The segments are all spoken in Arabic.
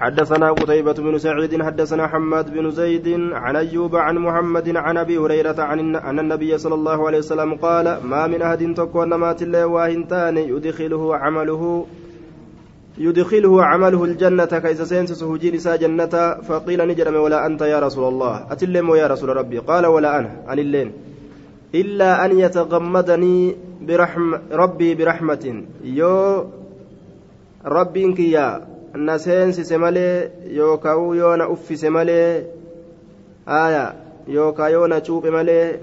حدثنا قتيبة بن سعيد حدثنا حماد بن زيد عن أيوب عن محمد عن أبي هريرة عن أن النبي صلى الله عليه وسلم قال ما من أحد تكون مات الله واهنتان يدخله عمله يدخله عمله الجنة كيس سينسس هجين سا جنة فقيل نجرم ولا أنت يا رسول الله؟ أتلم يا رسول ربي. قال ولا أنا عن اللين إلا أن يتغمدني برحم ربي برحمة. يو ربي يا na seensise malee yookaan yoo na uffise malee aya yookaan yoo na cuuphe malee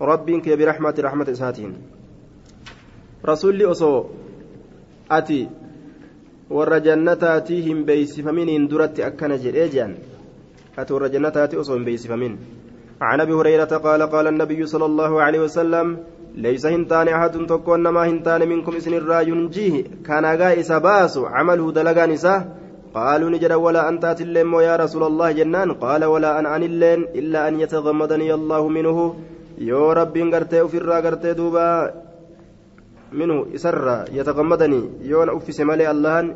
rabbiin kee birahmati rahmata isaatiin rasulli osoo ati warra jannataatii hin beeysifaminiin duratti akkana jedhee jean ati warra jannataatii osoo hin beeysifamin عن ابي هريره قال قال النبي صلى الله عليه وسلم ليس هنتان أحد تكون ما هنتان منكم إسن الرا ينجيه. كان غائس باس عمله دلغان إساه قالوا نجد ولا أنت أتلم يا رسول الله جنان. قال ولا أنا عن اللين إلا أن يتغمدني الله منه. يو ربي غرتي في الرا غرتي دوبا منه. إسر يتغمدني. يون أفس مالي الله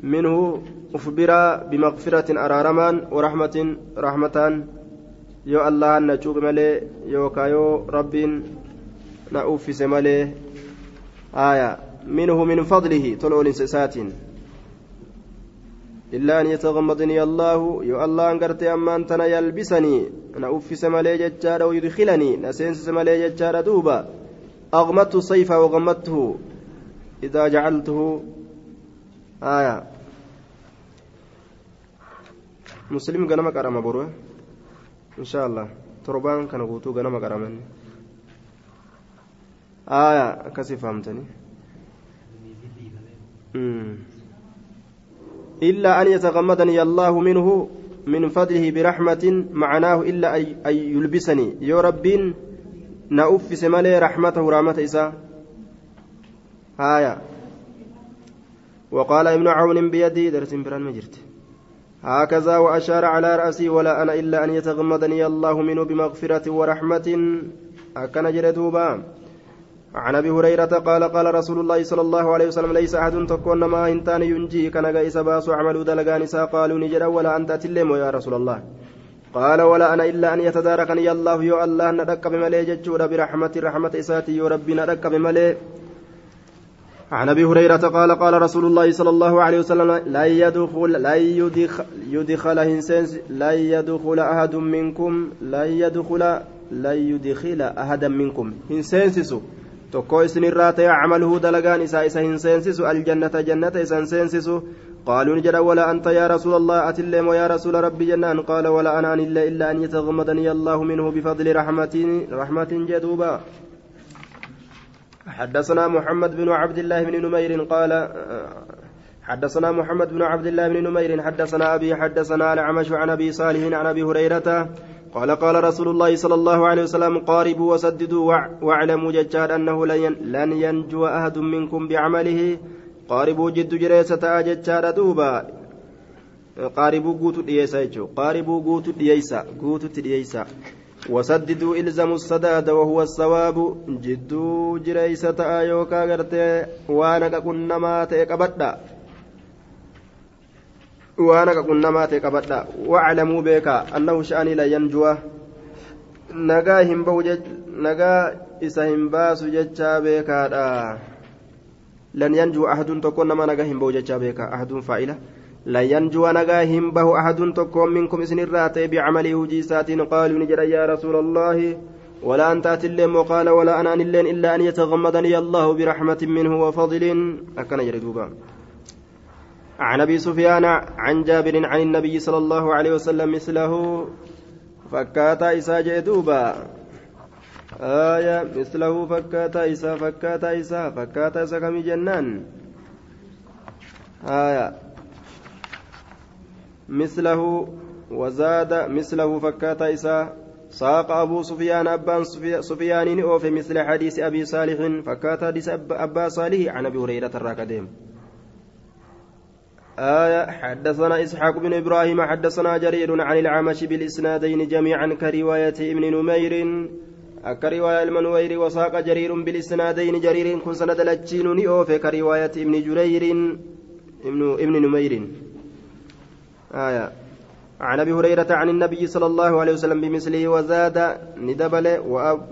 منه. أخبر بمغفرة أرارمان ورحمة رحمة يو الله نجوب مالي يو كايو uffise malee آية. منه من فضله طلول سسات إلا أن يتغمضني الله يو الله أنقرت أما أنت يلبسني. أنا أفس مالي ججار ويدخلني. نسينس مالي ججار دوبا. أغمدت الصيف وغمدته إذا جعلته. آية. مسلم غنمك أرم بروه. إن شاء الله. تربان كان قوتو غنمك آية كسي فهمتني إلا أن يتغمدني الله منه من فضله برحمة معناه إلا أن يلبسني. يا رب نأفس مالي رحمته رحمة إساء آية. وقال ابن عون بيدي درس بران مجرت هكذا وأشار على رأسي ولا أنا إلا أن يتغمدني الله منه بمغفرة ورحمة. أكن جردوبا عن أبي هريرة قال قال رسول الله صلى الله عليه وسلم ليس أحد تكون ما إنتان ينجي كان غيس باس عمل دلغان قالوا نجد ولا أنت تلم يا رسول الله. قال ولا أنا إلا أن يتداركني الله يا الله ندك بملي ججود برحمة رحمة إساتي يا ربي ندك بملي. عن أبي هريرة قال قال رسول الله صلى الله عليه وسلم لا يدخل لا يدخل يدخل لا يدخل أحد منكم لا يدخل لا يدخل احدا منكم. هنسنسسو tokko isinirraa ta'e camaluhu dalagaan isaa isa hin seensisu aljannata jannata isan seensisu. قالوا نجد ولا أنت يا رسول الله أتلم ويا رسول ربي جنان قال ولا أنا إلا إلا أن يتغمدني الله منه بفضل رحمة رحمة جدوبا حدثنا محمد بن عبد الله بن نمير قال حدثنا محمد بن عبد الله بن نمير حدثنا أبي حدثنا الأعمش عن أبي صالح عن أبي هريرة قال قال رسول الله صلى الله عليه وسلم قاربوا وسددوا واعلموا ججار أنه لن ينجو أحد منكم بعمله. قاربوا جد جريسة ججار دوبا. قاربوا قوتوا ديسا قاربوا قوتوا ديسا قوتوا ديسا. وسددوا إلزموا السداد وهو الصواب جدوا جريسة آيوكا غرتي وانا كنا ما تيكبدا qabadha waclamuu beeka annahu sha'anii la yanjuwa nagaa hin bahu nagaa isa hin baasu jechaa beekaadha lan yanjuwa ahadun tokko nama nagaa hin bahu jechaa beeka ahadun faa'ila lan yanjuwa nagaa hin bahu ahadun tokko minkum isinirraa ta'e bicamalii hujii isaatiin qaaluu ni jedha yaa rasuula allaahi ولا أنت أتلم وقال ولا أنا أن إلا أن يتغمدني الله برحمة منه وفضل أكن يردوبا عن أبي سفيان عن جابر عن النبي صلى الله عليه وسلم مثله فكاتا إسا جدوبا آية مثله فكاتا إسا فكاتا إسا فكاتا إسا كم جنان. آية مثله وزاد مثله فكاتا إسا. ساق أبو سفيان أبان سفيان أوفي مثل حديث أبي صالح فكاتا حديث أبا صالح عن أبي هريرة الراكديم آية حدثنا إسحاق بن إبراهيم حدثنا جرير عن العمش بالإسنادين جميعا كرواية ابن نمير. nuwayri wasaaqa jariirun bilisnaadayni jariiriin kun sanada lachiinu ni oofe ka riwaayati ibni jurayrin ibni numayrin آية. عن أبي هريرة عن النبي صلى الله عليه وسلم بمثله وزاد ندبل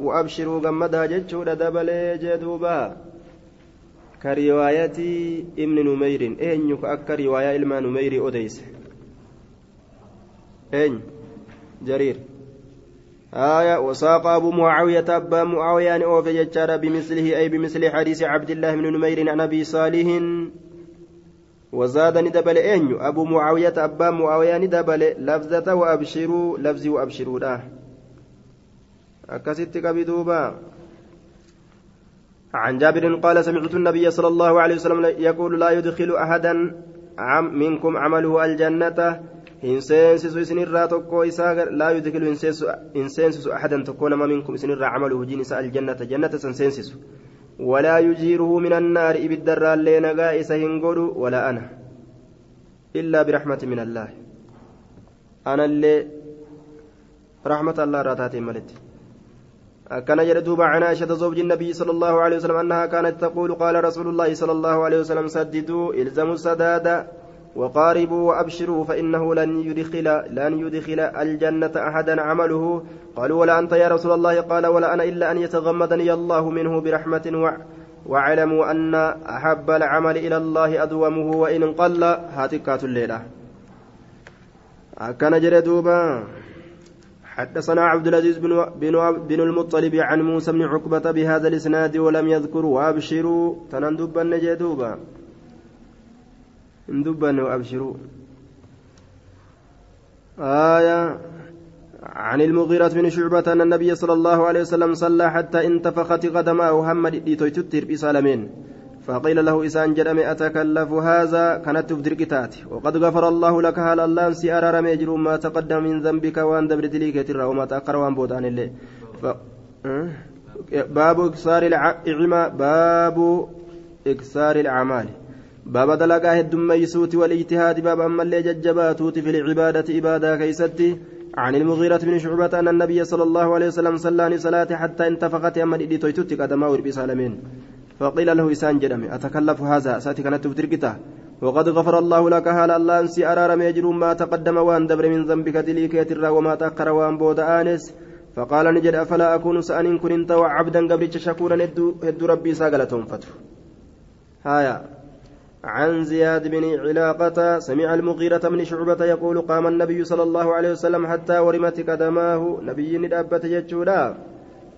وأبشروا جمدا جتشود دبل جدوبا. كروايه ابن نمير. اين أك رواية علم نمير اوديس اين جرير. آية وساق أبو معاوية أبا معاوية أوفي بمثله أي بمثل حديث عبد الله بن نمير عن أبي صالح. وزاد ندبل أنيو أبو معاوية أبا معاوية ندبل لفظة وأبشروا لفظي وأبشروا. له أكست كبدوبا عن جابر قال سمعت النبي صلى الله عليه وسلم يقول لا يدخل أحدا منكم عمله الجنة. tokko isaa laa yudkilu hin seensisu ahadan tokko nama minkum isinirraa camalu hujiin isa aljannata jannata san seensisu ولا يجيره من النار إبد الرالي نقا إسهن ولا أنا. إلا برحمة من الله. أنا اللي رحمة الله راتاتي ملت كان يردوب عن عائشة زوج النبي صلى الله عليه وسلم أنها كانت تقول قال رسول الله صلى الله عليه وسلم سددوا إلزموا السداد وقاربوا وأبشروا فإنه لن يدخل لن يدخل الجنة أحدا عمله. قالوا ولا أنت يا رسول الله؟ قال ولا أنا إلا أن يتغمدني الله منه برحمة واعلموا أن أحب العمل إلى الله أدومه وإن قل هاتكات الليلة. كان جردوبا حدثنا عبد العزيز بن, بن, بن المطلب عن موسى بن عقبة بهذا الإسناد ولم يذكر وأبشروا. تنندب النجدوبا دبا وأبشروا. آية عن المغيرة بن شعبة أن النبي صلى الله عليه وسلم صلى حتى انتفخت قدماه همد لتيتتر بسالمين فقيل له إسان جرم أتكلف هذا كانت تفدر وقد غفر الله لك هل الله سي أرار ميجر ما تقدم من ذنبك وأن دبر دليك وما تأخر وأن بودان الله ف... باب إكسار العمى باب إكسار الأعمال باب دلقا هدميسوت والإجتهاد. باب أما اللي ججباتوت في العبادة إبادة كيستي عن المغيرة بن شعبة أن النبي صلى الله عليه وسلم صلى صلاة حتى انتفخت أما إدي تويتوت قدما وربي سالمين فقيل له إسان جرم أتكلف هذا؟ سأتي كانت تفترقته وقد غفر الله لك هال الله أنسي أرار ميجر ما تقدم وأن دبر من ذنبك تليك يترى وما تأخر وأن بود آنس. فقال نجد أفلا أكون سأن كنت وعبدا قبل شكورا هد ربي ساقلتهم فتح. هايا. عن زياد بن علاقة سمع المغيرة بن شعبة يقول قام النبي صلى الله عليه وسلم حتى ورمت قدماه. نبي ندابة يجولا.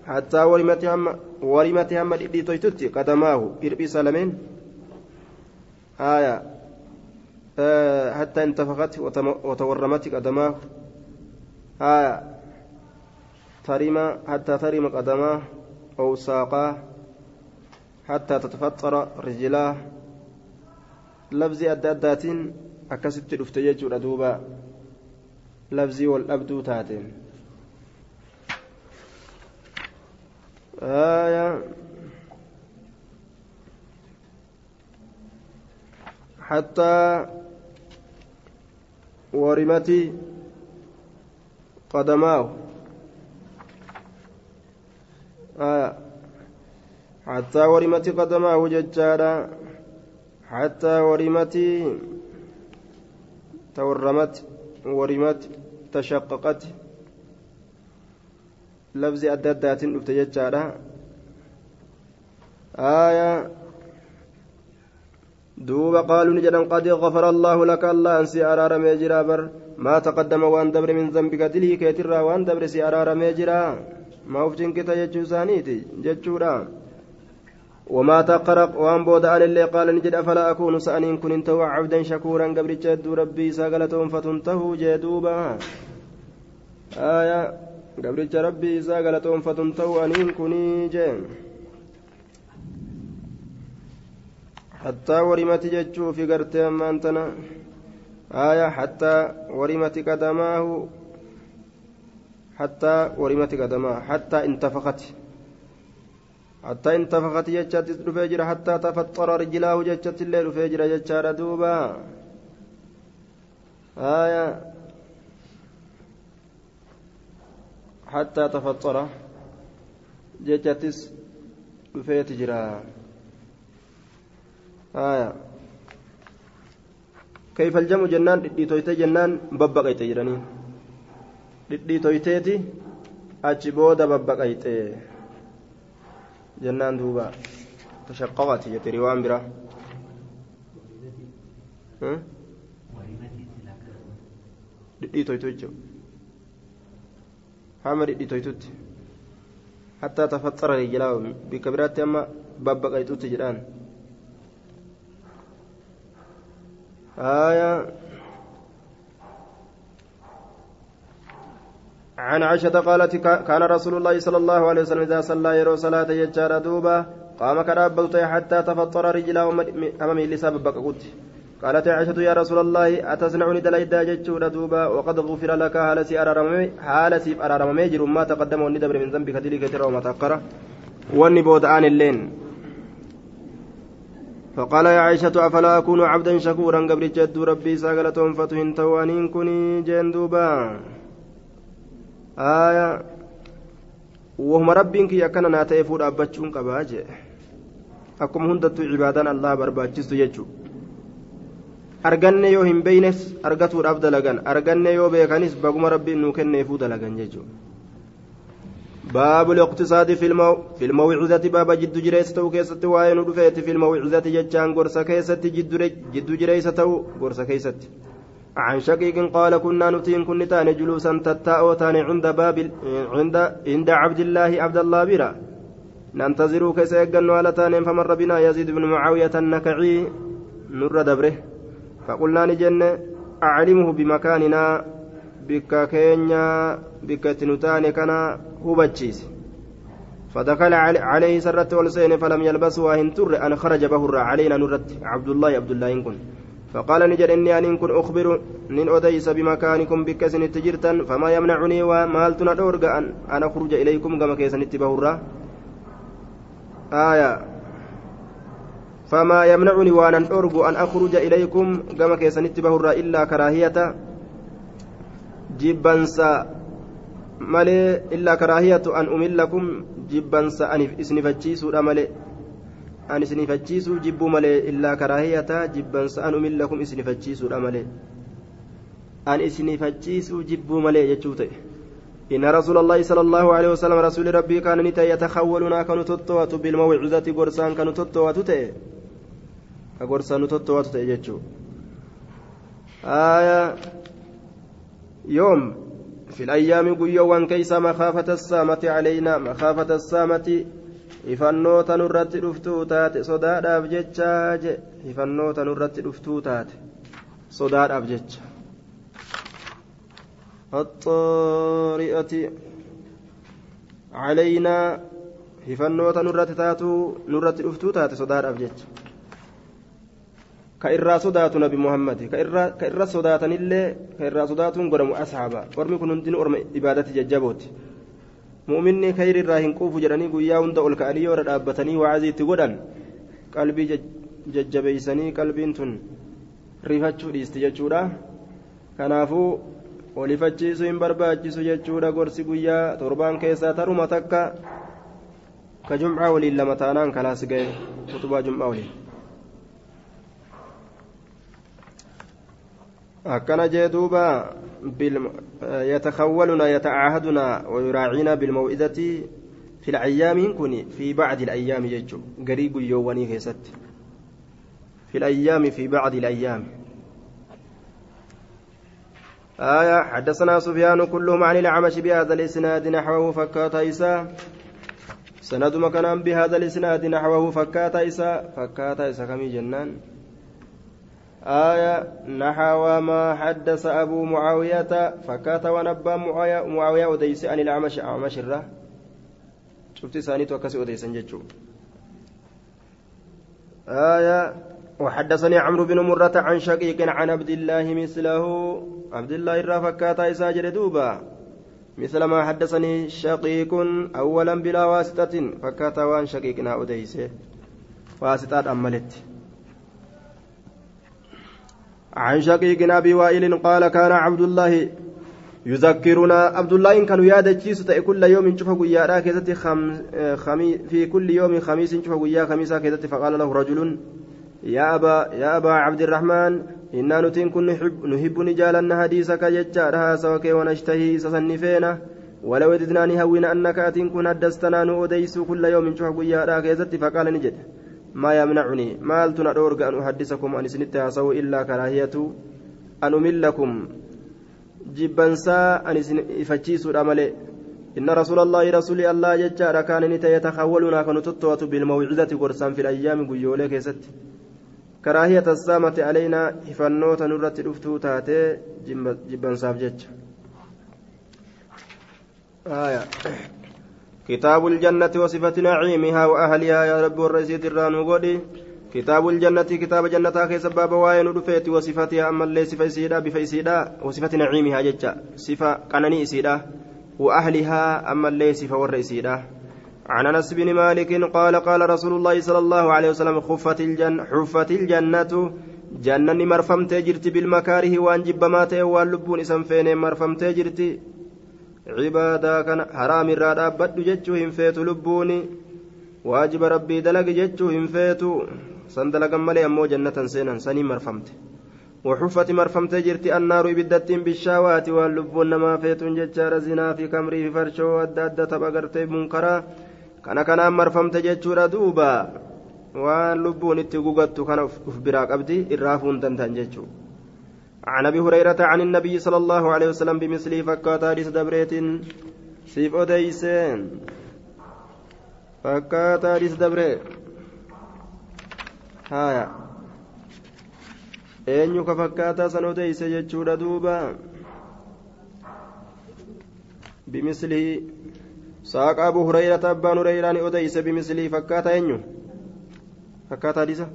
حتى ورمت هم ورمت هم تويتت قدماه. إربي سلمين. آية. آه حتى انتفخت وتورمت قدماه. آية. ترم حتى ترم قدماه. أو ساقاه. حتى تتفطر رجلاه. labzii adda addaatiin akkasitti dhufte jechuudha duuba labzii wal taateen حتى ورمت قدماه. آه حتى ورمت قدماه ججارا حتى ورمت تورمت ورمت تشققت. لفظ أدادات نفتججارا آية دوب قالوا نجدا قد غفر الله لك الله أنسي أرار ميجرا بر ما تقدم وان دبر من ذنبك دلي كيترا وان دبر سي أرار ميجرا ما وفجن كتا جتشو سانيتي جتشورا وما تقرق وان بودان اللي قال نجد أفلا أكون سأنين كن انتهوا عبدا شكورا قبل جد ربي ساقلتهم فتنتهوا جدوبا آية قبل ربي ساقلتهم فتنتهوا أنين كني جين حتى ورمت جتشو في قرتي أما أنتنا آية حتى ورمت قدماه حتى ورمت قدماه حتى انتفخت حتى انتفخت جتشت رفيجر حتى تفطر رجلاه جتشت الليل رفيجر جتشار دوبا آية حتى تفطر jechattis dhufeeti jira haya كيف الجمع جنان dhidhiitoyte jennaan babbaqayte jedhaniin dhidhiitoyteeti achi booda babbaqayte jennaan duuba tashaqqaqati jette riwaan biraa dhidhiitoytu jechuudha hama dhidhiitoytutti hattaa tafaxxara rijlaa bikka biraatti amma babbaqaytutti jedhaan آية. عن عائشة قالت كان رسول الله صلى الله عليه وسلم إذا صلى يرو صلاة يجار دوبا قام كرابت حتى تفطر رجله أمامي لسبب بقوت قالت عائشة يا رسول الله أتصنعني دليدا جتشورا دوبا وقد غفر لك هالسي أرارمي هالسي أرارمي جر ما تقدم وندبر من ذنبك دليك ترى وما تأخر. وأني بود آن اللين. فقال يا عائشة أفلا أكون عبدا شكورا؟ قبل جد ربي ساقلة فتهن توانين كني جندوبا آية. وهم ربك يكن ناتيفود أبتشون كباجي أكم هندت عبادان الله برباجست يجو arganne yoo hin beynes argatuudhaaf dalagan. Arganne yoo beekanis baguma rabbiin nuu kenneefuu dalagan jechuudha. باب الاقتصاد في المو... في الموعظة باب جد جريس تو كيست وين رفيت في الموعظة جتان قرص كيست جد جد جريس تو قرص كيست عن شقيق قال كنا نتين كن تاني جلوسا تتاء تاني عند باب عند عند عبد الله عبد الله برا ننتظر كيس يقن فمر بنا يزيد بن معاوية النكعي نر دبره فقلنا نجن أعلمه بمكاننا بك كينيا بك تنتاني كان هبتشيس فدخل عليه سرت والسين فلم يلبس وهن تر أن خرج بهر علينا نرت عبد الله عبد الله إن كن. فقال نجد إني أن كن أخبر نن أديس بمكانكم بك سنتجرتا فما يمنعني ومالت ندورغ أن أن أخرج إليكم كما كيسن بهر آية. فما يمنعني وأن أرجو أن أخرج إليكم كما كيسن بهر إلا كراهية جبنسا illaa karaahiyatu an umillakum jibbansa aniif isnifachiisuudha malee an isnifachiisuu jibbuu malee illaa karaahiyata jibbansa an umillakum isnifachiisuudha malee an isnifachiisuu jibbuu malee jechuu ta'e إن رسول الله صلى الله عليه وسلم رسول ربي كان يتخولنا كانوا تتوات بالموعظة قرسان كانوا تتوات تئ قرسان تتوات تئ جتشو آية يوم في الأيام قيوان كيس مخافة السامة علينا مخافة السامة nurratti dhuftuu taate sodaadhaaf jecha je ifannoota nurratti dhuftuu taate sodaadhaaf jecha الطارئة علينا ifannoota nurratti taatuu nurratti dhuftuu taate sodaadhaaf jecha ka irraa sodaatu nabi muhammad ka irra sodaatanillee ka irraa sodaatuun godhamu ashaaba ormi kun hundinuu orma ibaadati jajjabooti mu'minni kayri irraa hin quufu jedhanii guyyaa hunda ol ka'anii yoo dhaabbatanii waazii itti godhan qalbii jajjabeeysanii qalbiin tun rifachuu dhiisti jechuudha kanaafuu olifachiisuu hin barbaachisu jechuudha gorsi guyyaa torbaan keessaa taruma takka ka jumcaa waliin lama taanaan kalaas ga'e utubaa jumcaa waliin akkana jee duuba يتخولنا يتعاهدنا ويراعينا بالموئدة في الأيام كن في بعض الأيام يجو قريب يواني كيست في الأيام في بعض الأيام آية حدثنا سفيان كلهم عن الأعمش بهذا الإسناد نحوه فكات إساء سند مكان بهذا الإسناد نحوه فكات إساء فكات إساء كمي جنان آية نحو ما حدث أبو معاوية فكات ونبى معاوية, معاوية وديس عن الأعمش أعمش الره شفت سانيت وكسي وديسا جتشو. آية وحدثني عمرو بن مرة عن شقيق عن عبد الله مثله. عبد الله الرا فكاتا إساجر دوبا. مثل ما حدثني شقيق أولا بلا واسطة فكاتا وان شقيقنا أديسه واسطات أملت. عن شقيق أبي وائل قال كان عبد الله يذكرنا عبد الله إن كانوا يادتشيس تأي كل يوم شوف قيا كذا خم خمي في كل يوم خميس شوف قيا خميسا كذا فقال له رجل يا أبا يا أبا عبد الرحمن إنا نتين كن نحب, نحب نجالا حديثك ججارها سوك ونشتهي سسنفينا ولو وددنا نهوين أنك أتين كن حدثتنا نؤديس كل يوم شوف قيا كذا فقال نجد. ما يمنعني. مالت ندورك أن أحدثكم أن سنتها سو إلا كراهية. أن أملكم. ani isin ifachiisuudha malee إن رسول الله رسول الله ججار كان يتخولنا كن تطوة بالموعظة قرصان في الأيام قيولة كيست. كراهية السامة علينا. إفنوت نرت الأفتو تاتي. جبا صاف جج آية. كتاب الجنة وصفة نعيمها وأهلها يا رب والرئيس الرانو قولي كتاب الجنة كتاب جنة كيس باب واين رفيت وصفاتها أما اللي صفة سيدا بفيسيدا وصفة نعيمها ججا صفة قنني سيدا وأهلها أما اللي صفة والرئيسيدا عن أنس بن مالك قال قال رسول الله صلى الله عليه وسلم خفت الجنة حفت الجنة. جنة مرفمت جرت بالمكاره وأن جبمات واللبون إسم فين مرفمت جرت. عبادا كان حرام الرادة بدو جتشو هم فيت لبوني واجب ربي دلق جتشو هم فيتو san dalagan malee ammoo jannatan seenan sanii marfamte وحفت مرفمت جرت النار بدت بالشهوات واللبون ما فيتون ججار زنا في كمري في فرشو أدى أدى تبقرت منكرا كان كان مرفمت ججور دوبا واللبون اتقوقت كان أفبراك أبدي إرافون تنتن ججو عن أبي هريرة عن النبي صلى الله عليه وسلم بمثله فكاتا لس دبريت سيف أديسين فكاتا لس دبريت haya eenyu ka fakkaataa san odeyse jechuudha duuba bimislihi saaqa abu hurayrata abbaan hureyraani odeyse bimislihi fakkaata eenyu fakkaata hadisa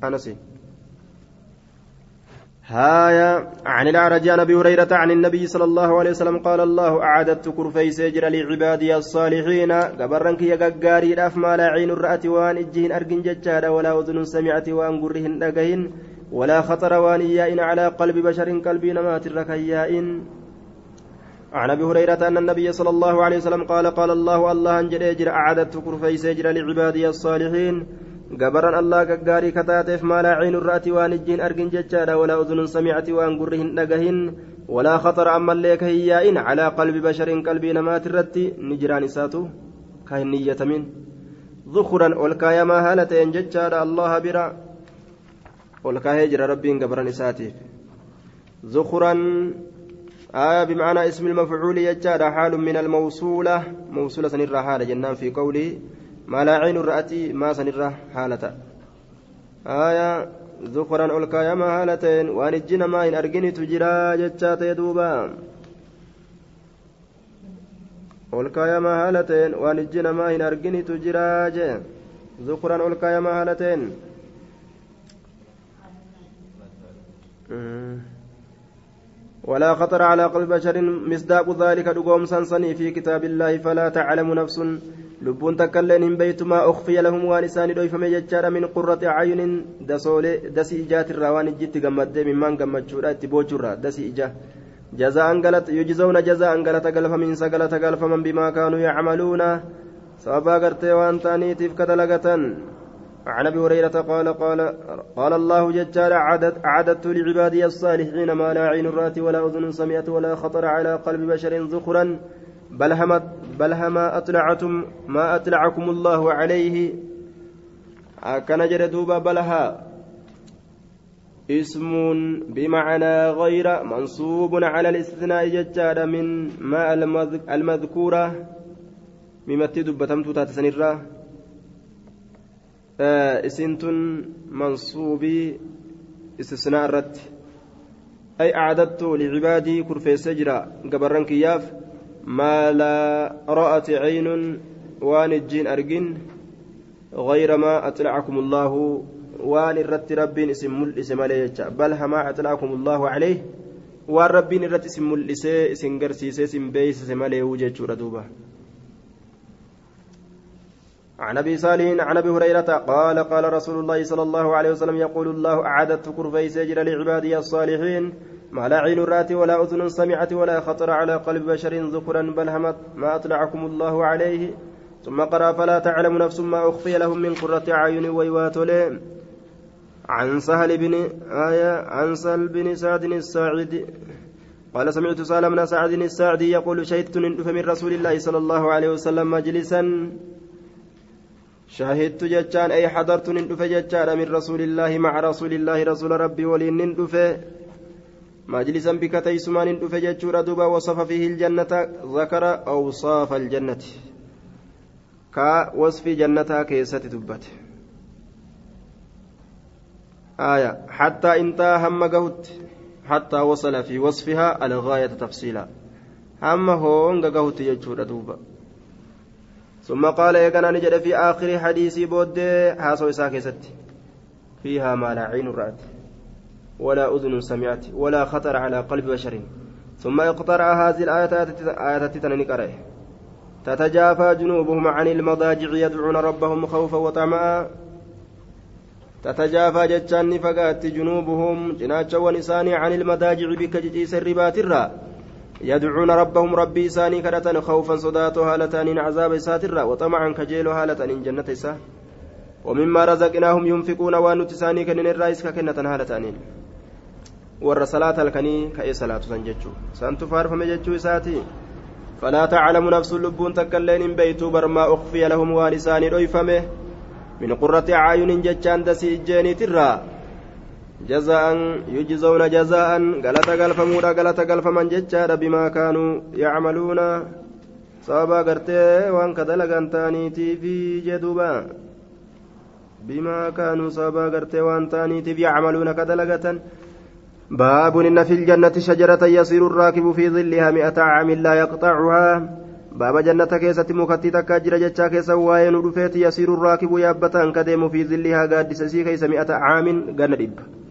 anasi هايا عن الأعرج عن أبي هريرة عن النبي صلى الله عليه وسلم قال الله أعددت كرفي سجر لعبادي الصالحين. قبرنك يا قاري راف ما لا عين رأت وان إجهن أرجن ججارا ولا أذن سمعت وان قرهن أجهن ولا خطر وان يائن على قلب بشر قلبي نمات الركيائن. عن أبي هريرة أن النبي صلى الله عليه وسلم قال قال الله الله ان جريجر أعددت كرفي سجر لعبادي الصالحين. Gabaran allaa gaggaarii kataateef maalaa ciinu irraati waan ijjiin argin jechaadha walaa udunun samicati waan gurri hin dhagahin walaa khatara ammallee ka hin yaa'in calaa qalbi basharin qalbii namaati irratti ni jiraan isaatu ka hin niyyatamin ذخرا والكايما هالتين ججار الله برا والكاهي جرى ربي قبرا إساتي ذخرا آية بمعنى اسم المفعول يجار حال من الموصولة موصولة سنرى حال جنان في قوله ما لا عين رأتي ما سنرة حالة. آية ذكرا ألقى ما هالتين وأن الجن ما إن أرجني تجرى جتشات يدوبا. ألقى ما هالتين وأن الجن ما إن أرجني تجرى ذكرا ألقى ما هالتين ولا خطر على قلب بشر مصداق ذلك دقوم سنسني في كتاب الله فلا تعلم نفس lubbuun takka illeen hin beeytu maa ukfiya lahum waan isaanii dhoyfame jechaadha min qurrati acyunin dasoolee dasii ijaatirraa waan ijjitti gammaddee mimmaan gammachuudha itti boochurraa dasii ija jazaan galata yujzawna jazaan galata galfamiinsa galata galfaman bimaa kaanuu yacmaluuna sababaa gartee waan ta'aniitiif kadalagatan عن أبي هريرة قال قال قال الله جل اعددت لعبادي الصالحين ما لا عين رأت ولا أذن سمعت ولا خطر على قلب بشر ذخرا بل هم بل هما أطلعتم ما أطلعكم الله عليه. كان جردوبا بلها. اسم بمعنى غير منصوب على الاستثناء ججار من ما المذكورة. مما دبتمت تاتسنرا آه اسنت منصوبي استثناء الرد أي أعددت لعبادي كرفي سجرا. قبرن كياف ما لا رأت عين وان الجين أرجن غير ما أطلعكم الله وان الرت ربين اسم اسم بل هما أطلعكم الله عليه. irratti isin mul'isee isin garsiisee isin beeysise malee jechuudha duuba عن أبي صالح عن أبي هريرة قال قال رسول الله صلى الله عليه وسلم يقول الله اعددت كرفي سجر لعبادي الصالحين ما لا عين رأت ولا أذن سمعت ولا خطر على قلب بشر ذكرا بل همت ما أطلعكم الله عليه. ثم قرأ فلا تعلم نفس ما أخفي لهم من قرة أعين ويوات عن سهل بن آية عن سهل بن سعد الساعدي قال سمعت سهل بن سعد الساعدي يقول شهدت من رسول الله صلى الله عليه وسلم مجلسا شاهدت جتان أي حضرت نندف جتان من رسول الله مع رسول الله رسول ربي ولين نندف مجلسا بك تيسما نندف جتشورا دوبا وصف فيه الجنة ذكر أوصاف الجنة. كوصف جنة كيسة تبت آية حتى انتهى هم قهت حتى وصل في وصفها الغاية تفصيلا. هم هون قهت جتشورا دوبا. ثم قال يقنا نجد في آخر حديث بود هاسو إساك ست فيها ما لا عين رأت ولا أذن سمعت ولا خطر على قلب بشر. ثم اقترأ هذه الآية آية تتنكره تتجافى جنوبهم عن المضاجع يدعون ربهم خوفا وطمعا. تتجافى جتشان فقات جنوبهم جناتشا ونساني عن المضاجع بك جيس الربات الرّ يدعون ربهم ربي إساني كرة خوفا صداتو هالتان عذاب إساترا وطمعا كجيلو هالتان جنة إسا. ومما رزقناهم ينفقون وان تساني كنن الرئيس ككنة هالتان ور صلاة الكني كأي صلاة سنججو. سأنتو فارفم ججو إساتي. فلا تعلم نفس اللبون تكلين بيتو برما أخفي لهم وأن رويفمه من قرة أعين ججان دسي إجاني ترى. جزاء يجزون جزاء غلطة غلفمودا غلطة غلفمن ججارا بما كانوا يعملون. صابا غرتي وان كدلغان تانيتي في جدوبا. بما كانوا صابا غرتي وان تانيتي يعملون كدلغة باب إن في الجنة شجرة يصير الراكب في ظلها مئة عام لا يقطعها. باب جنة كيسة مكتي تكاجر جتشا كيسة وين رفيت يصير الراكب يابتان كديم في ظلها قادس سي كيسة مئة عام dhibba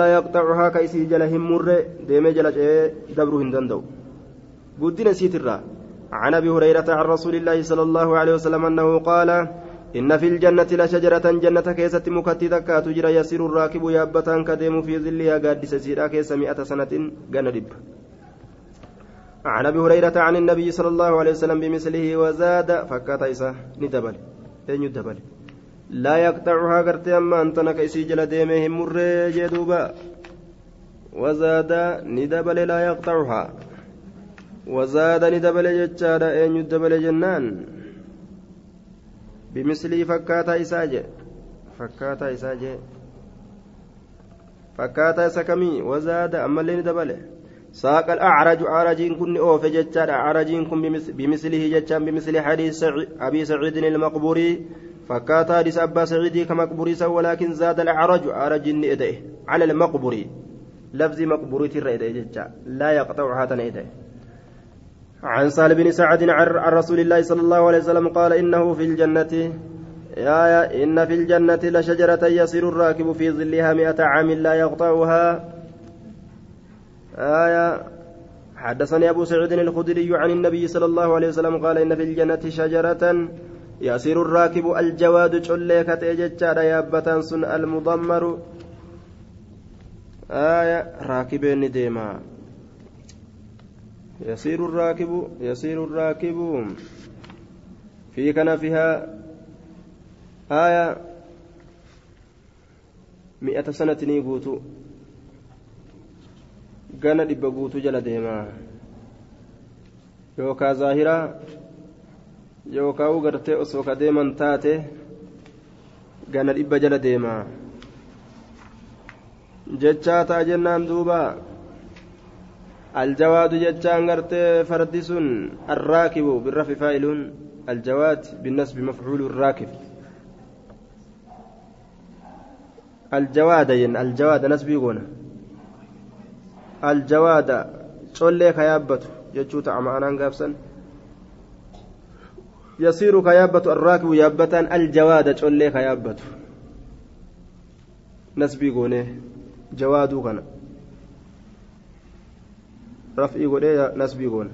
laa yaqxacuhaa ka isii jala hin murre deemee jala ce'ee dabruu hin danda'u. Guddina isiitirraa عن ابي هريره عن رسول الله صلى الله عليه وسلم انه قال ان في الجنه لشجره جنه كيست مكتتك تجرى يسير الراكب يابتان كديم في ظلها قادس سيرا كيس مئة سنه جندب عن ابي هريره عن النبي صلى الله عليه وسلم بمثله وزاد فكات ندبل اين يدبل لا يقطعها قرتي أما أنت نكيسي جل ديمه مرة جدوبا. وزاد ندبل لا يقطعها. وزاد ندبل جتشارا أين يدبل جنان. بمثل فكاتا إساجة. فكاتا إساجة. فكاتا إسكمي وزاد أما اللي ندبل. ساق الأعرج أعرجين كن أوف جتشارا أعرجين كن بمثله جتشان. بمثل حديث أبي سعيد المقبوري. فكات حديث أبا سعيد كمقبوري ولكن زاد الأعرج أعرج إدئه. على المقبوري. لفظ مقبوري ترى لا يقطع هذا إدئه. عن سهل بن سعد عن رسول الله صلى الله عليه وسلم قال إنه في الجنة يا يا إن في الجنة لشجرة يسير الراكب في ظلها مئة عام لا يقطعها. آية. حدثني أبو سعيد الخدري عن النبي صلى الله عليه وسلم قال إن في الجنة شجرة يصير الراكب الجواد شلي كتيجتشارا يابتان سن المضمر. آية راكبين ديما. يصير الراكب يصير الراكب. في كنفها. آية مئة سنة نيقوتو gana dhibba guutuu jala zaahiraa yookaan gartee osoo ka deeman taate gana dhibba jala deema. Jechaa ta'a jennaan duuba. Aljawaadu jechaan gartee fardi sun arraakibu birrafi faa'iluun. Aljawaad binnasbi mafcuulu raakib aljawaada yenna aljawaada nasbii goona. Aljawaada collee ka yaabbatu jechuu ta'a ma'anaan gaabsan. يصير كيابة الراكب يابة الجواد تشولي كيابة نسبي قونه جوادو كان. رفعي قونه نسبي قونه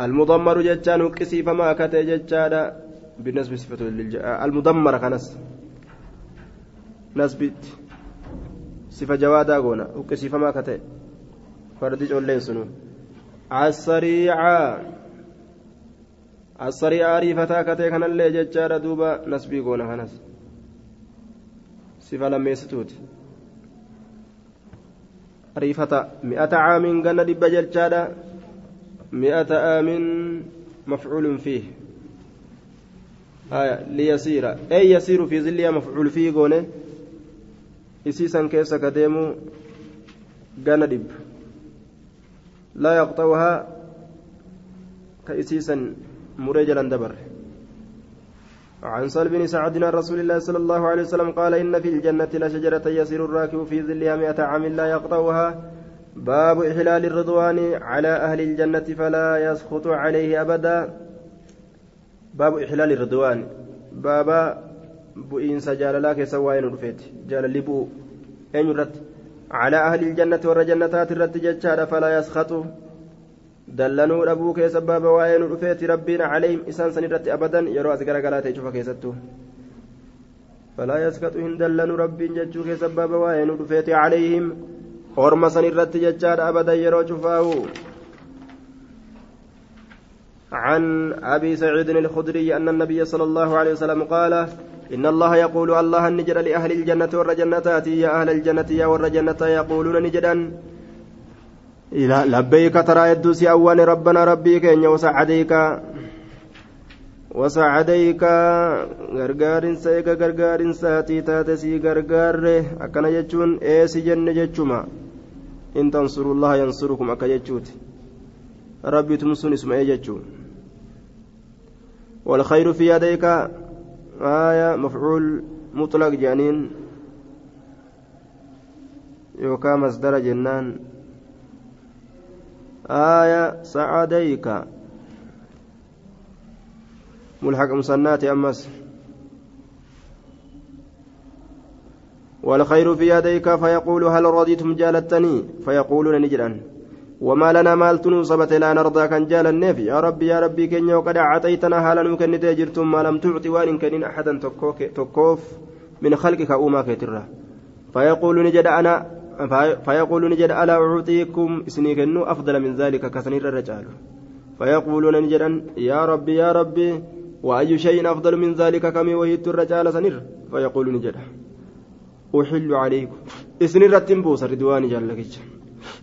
المضمر جتان كسي فما كتي جتان بالنسبة صفة للج... المضمر كنس. نسبت sifa jawaadaa goona uqqisiifamaa ka ta'e fardi colleen sunu assariicaa assariicaa ariifataa ka ta'e kanallee jechaadha duuba nasbii goona kanas sifa lammeessituuti ariifata mi'ata caamin ganna dhibba jechaadha mi'ata aamin mafcuulun fiih liyasiira ey yasiiru fi zilliya mafcuul fiih goone isiisan keessa ka deemu gana dhibba laa yaqxa'uhaa jalan dabarre عن سهل بن سعد عن رسول الله صلى الله عليه وسلم قال إن في الجنة لشجرة يسير الراكب في ظلها مئة عام لا يقطعها باب إحلال الرضوان على أهل الجنة فلا يسخط عليه أبدا باب إحلال الرضوان بابا waa'ee nu dhufeeti jaalalli bu'u eenyu irratti calaa ahli iljannati warra jannataati irratti jechaadha falaa yaskatu dallanuu dhabuu keessa baaba waa'ee nu dhufeeti rabbiin calayhim isaan san irratti abadan yeroo as garagalaa ta'e cufa keessattuu falaa yaskatu hin dallanuu rabbiin jechuu keessa baaba waa'ee nu dhufeeti calayhim orma san irratti jechaadha abadan yeroo cufaahu عن أبي سعيد الخدري أن النبي صلى الله عليه وسلم قال إن الله يقول الله النجر لأهل الجنة والرجنتات يا أهل الجنة يا والرجنة يقولون نجدا لبيك ترى يدوسي أول ربنا ربيك إن وسعديك. وسعديك. غرغار سيك غرغار ساتي تاتسي غرغار أكن يجون إيسي جن جتشما إن تنصروا الله ينصركم أكا يجوت. ربي تمسون اسمه يجتشون والخير في يديك. آية مفعول مطلق جانين يوكا مصدر جنان. آية سعديك. ملحق مسنات أمس. والخير في يديك فيقول هل رضيتم جالتني؟ فيقولون نجرا وما لنا مال تنوصبت لا نرضى كان جال النف يا ربي يا ربي كن وقد أعطيتنا هالا نكن تجرتم ما لم تعطي وإن كن أحدا تكوف من خلقك أوما كترة. فيقول نجد أنا فيقول نجد ألا أعطيكم؟ إسنيكن أفضل من ذلك كثنير الرجال. فيقولون نجدا يا ربي يا ربي وأي شيء أفضل من ذلك كم وهيت الرجال سنير فيقول نجد أحل عليكم. إسنير التنبوس الردوان جل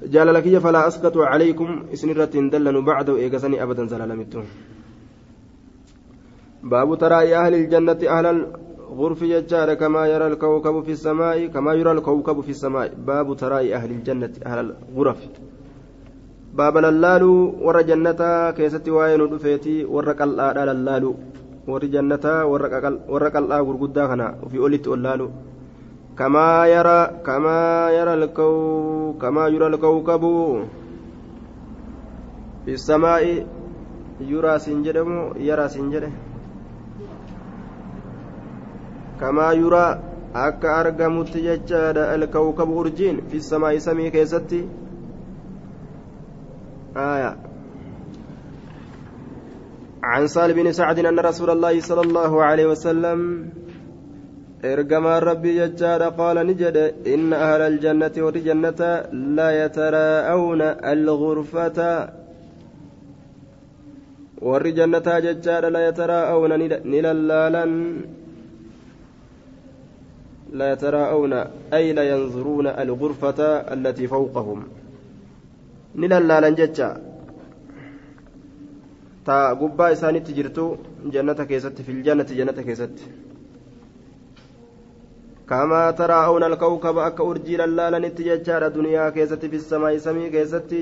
جلال كي فلا أسقط عليكم. إسنرة دلن بعد إيقسني أبدا زلالمتون. باب ترى أهل الجنة أهل الغرف يجار كما يرى الكوكب في السماء كما يرى الكوكب في السماء باب ترى أهل الجنة أهل الغرف باب لالالو ور جنة كيست وين دفيتي ور قلآ لالالو ور جنة ور قلآ غرقدا كنا وفي أولت أولالو كما يرى كما يرى الكو كما يرى الكوكب في السماء يرى سنجدم يرى سنجده كما يرى akka argamutti jechaadha alkawkabu urjiin fi samaa'i samii keessatti آية عن سال بن سعد أن رسول الله صلى الله عليه وسلم ergamaan rabbii jechaadha qaala ni jedhe inna ahla aljannati warri jannata la yataraa'awna algurfata warri jannataa jechaadha la yataraa'awna ni lallaalan لا يتراءون أي لا ينظرون الغرفة التي فوقهم. نلالا جتشا تا قبا إساني تجرتو جنة كيست في الجنة جنة كيست. كما تراءون الكوكب أكا أرجي للالا نتججار دنيا كيست في السماء سمي كيست.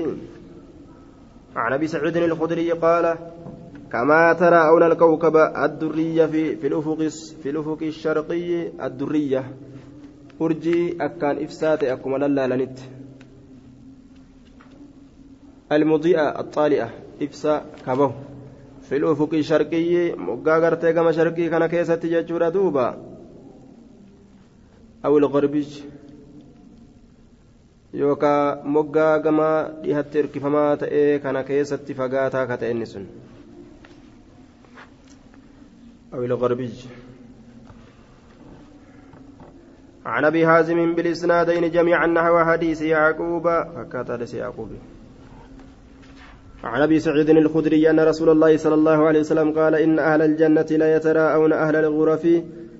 عن أبي سعيد الخدري قال كما تراءون الكوكب الدرية في في الأفق في الأفق الشرقي الدرية. أرجي أكان إفسات أكما للالا نت المضيئة الطالئة إفسا كبه في الأفق الشرقي مقاقرتي كما شرقي كان كيست ججورة دوبا. أو الغربي yookaan moggaa gamaa dhihatti hirkifamaa ta'ee kana keessatti fagaataa أو الغربي عن أبي حازم بالإسنادين جميعا نحو حديث يعقوب فكات حديث يعقوب. عن أبي سعيد الخدري أن رسول الله صلى الله عليه وسلم قال إن أهل الجنة لا يتراءون أهل الغرف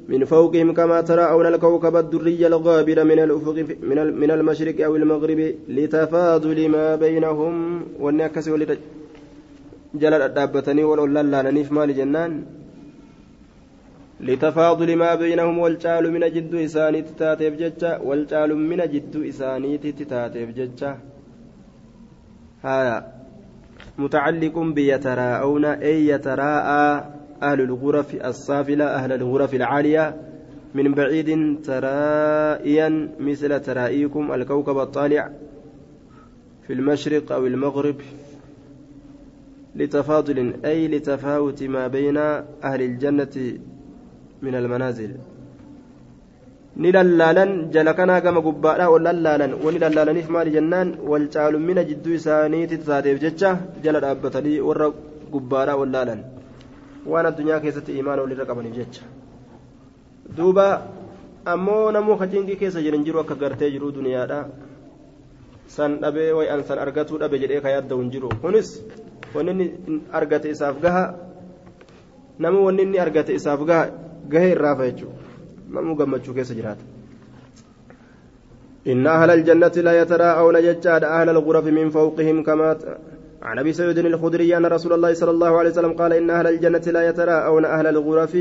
من فوقهم كما تراءون الكوكب الدري الغابر من الأفق من من المشرق أو المغرب لتفاضل ما بينهم. والنكس جلال دابتني ولولا نيف مال جنان. لتفاضل ما بينهم والجال من جد إساني تتاتيف ججا والجال من جد إساني تتاتيف ججا هذا متعلق بيتراءون أي يتراءى أهل الغرف السافلة أهل الغرف العالية. من بعيد ترائيا مثل ترائيكم الكوكب الطالع في المشرق أو المغرب. لتفاضل أي لتفاوت ما بين أهل الجنة من المنازل gubbaadhaa ol lallaalan wani lallaalaniif maali jennaan wal caalummina jidduu isaaniitti taateef jecha jala dhaabbatanii warra gubbaadhaa ol laalan waan addunyaa keessatti imaana walirra qabaniif jecha duuba ammoo namuu kaciinqii keessa jiran jiru akka gartee jiru duniyaadha san dhabee way an san argatuu dhabe jedhee ka yaadda hin jiru kunis wanni inni argate isaaf gaha namuu wanni inni argate isaaf gaha gahee irraafa jechuudha. Namuu gammachuu keessa jiraata. إن أهل الجنة لا يتراءون ججاد أهل الغرف من فوقهم كما عن أبي سعيد الخدري أن رسول الله صلى الله عليه وسلم قال إن أهل الجنة لا يتراءون أهل الغرف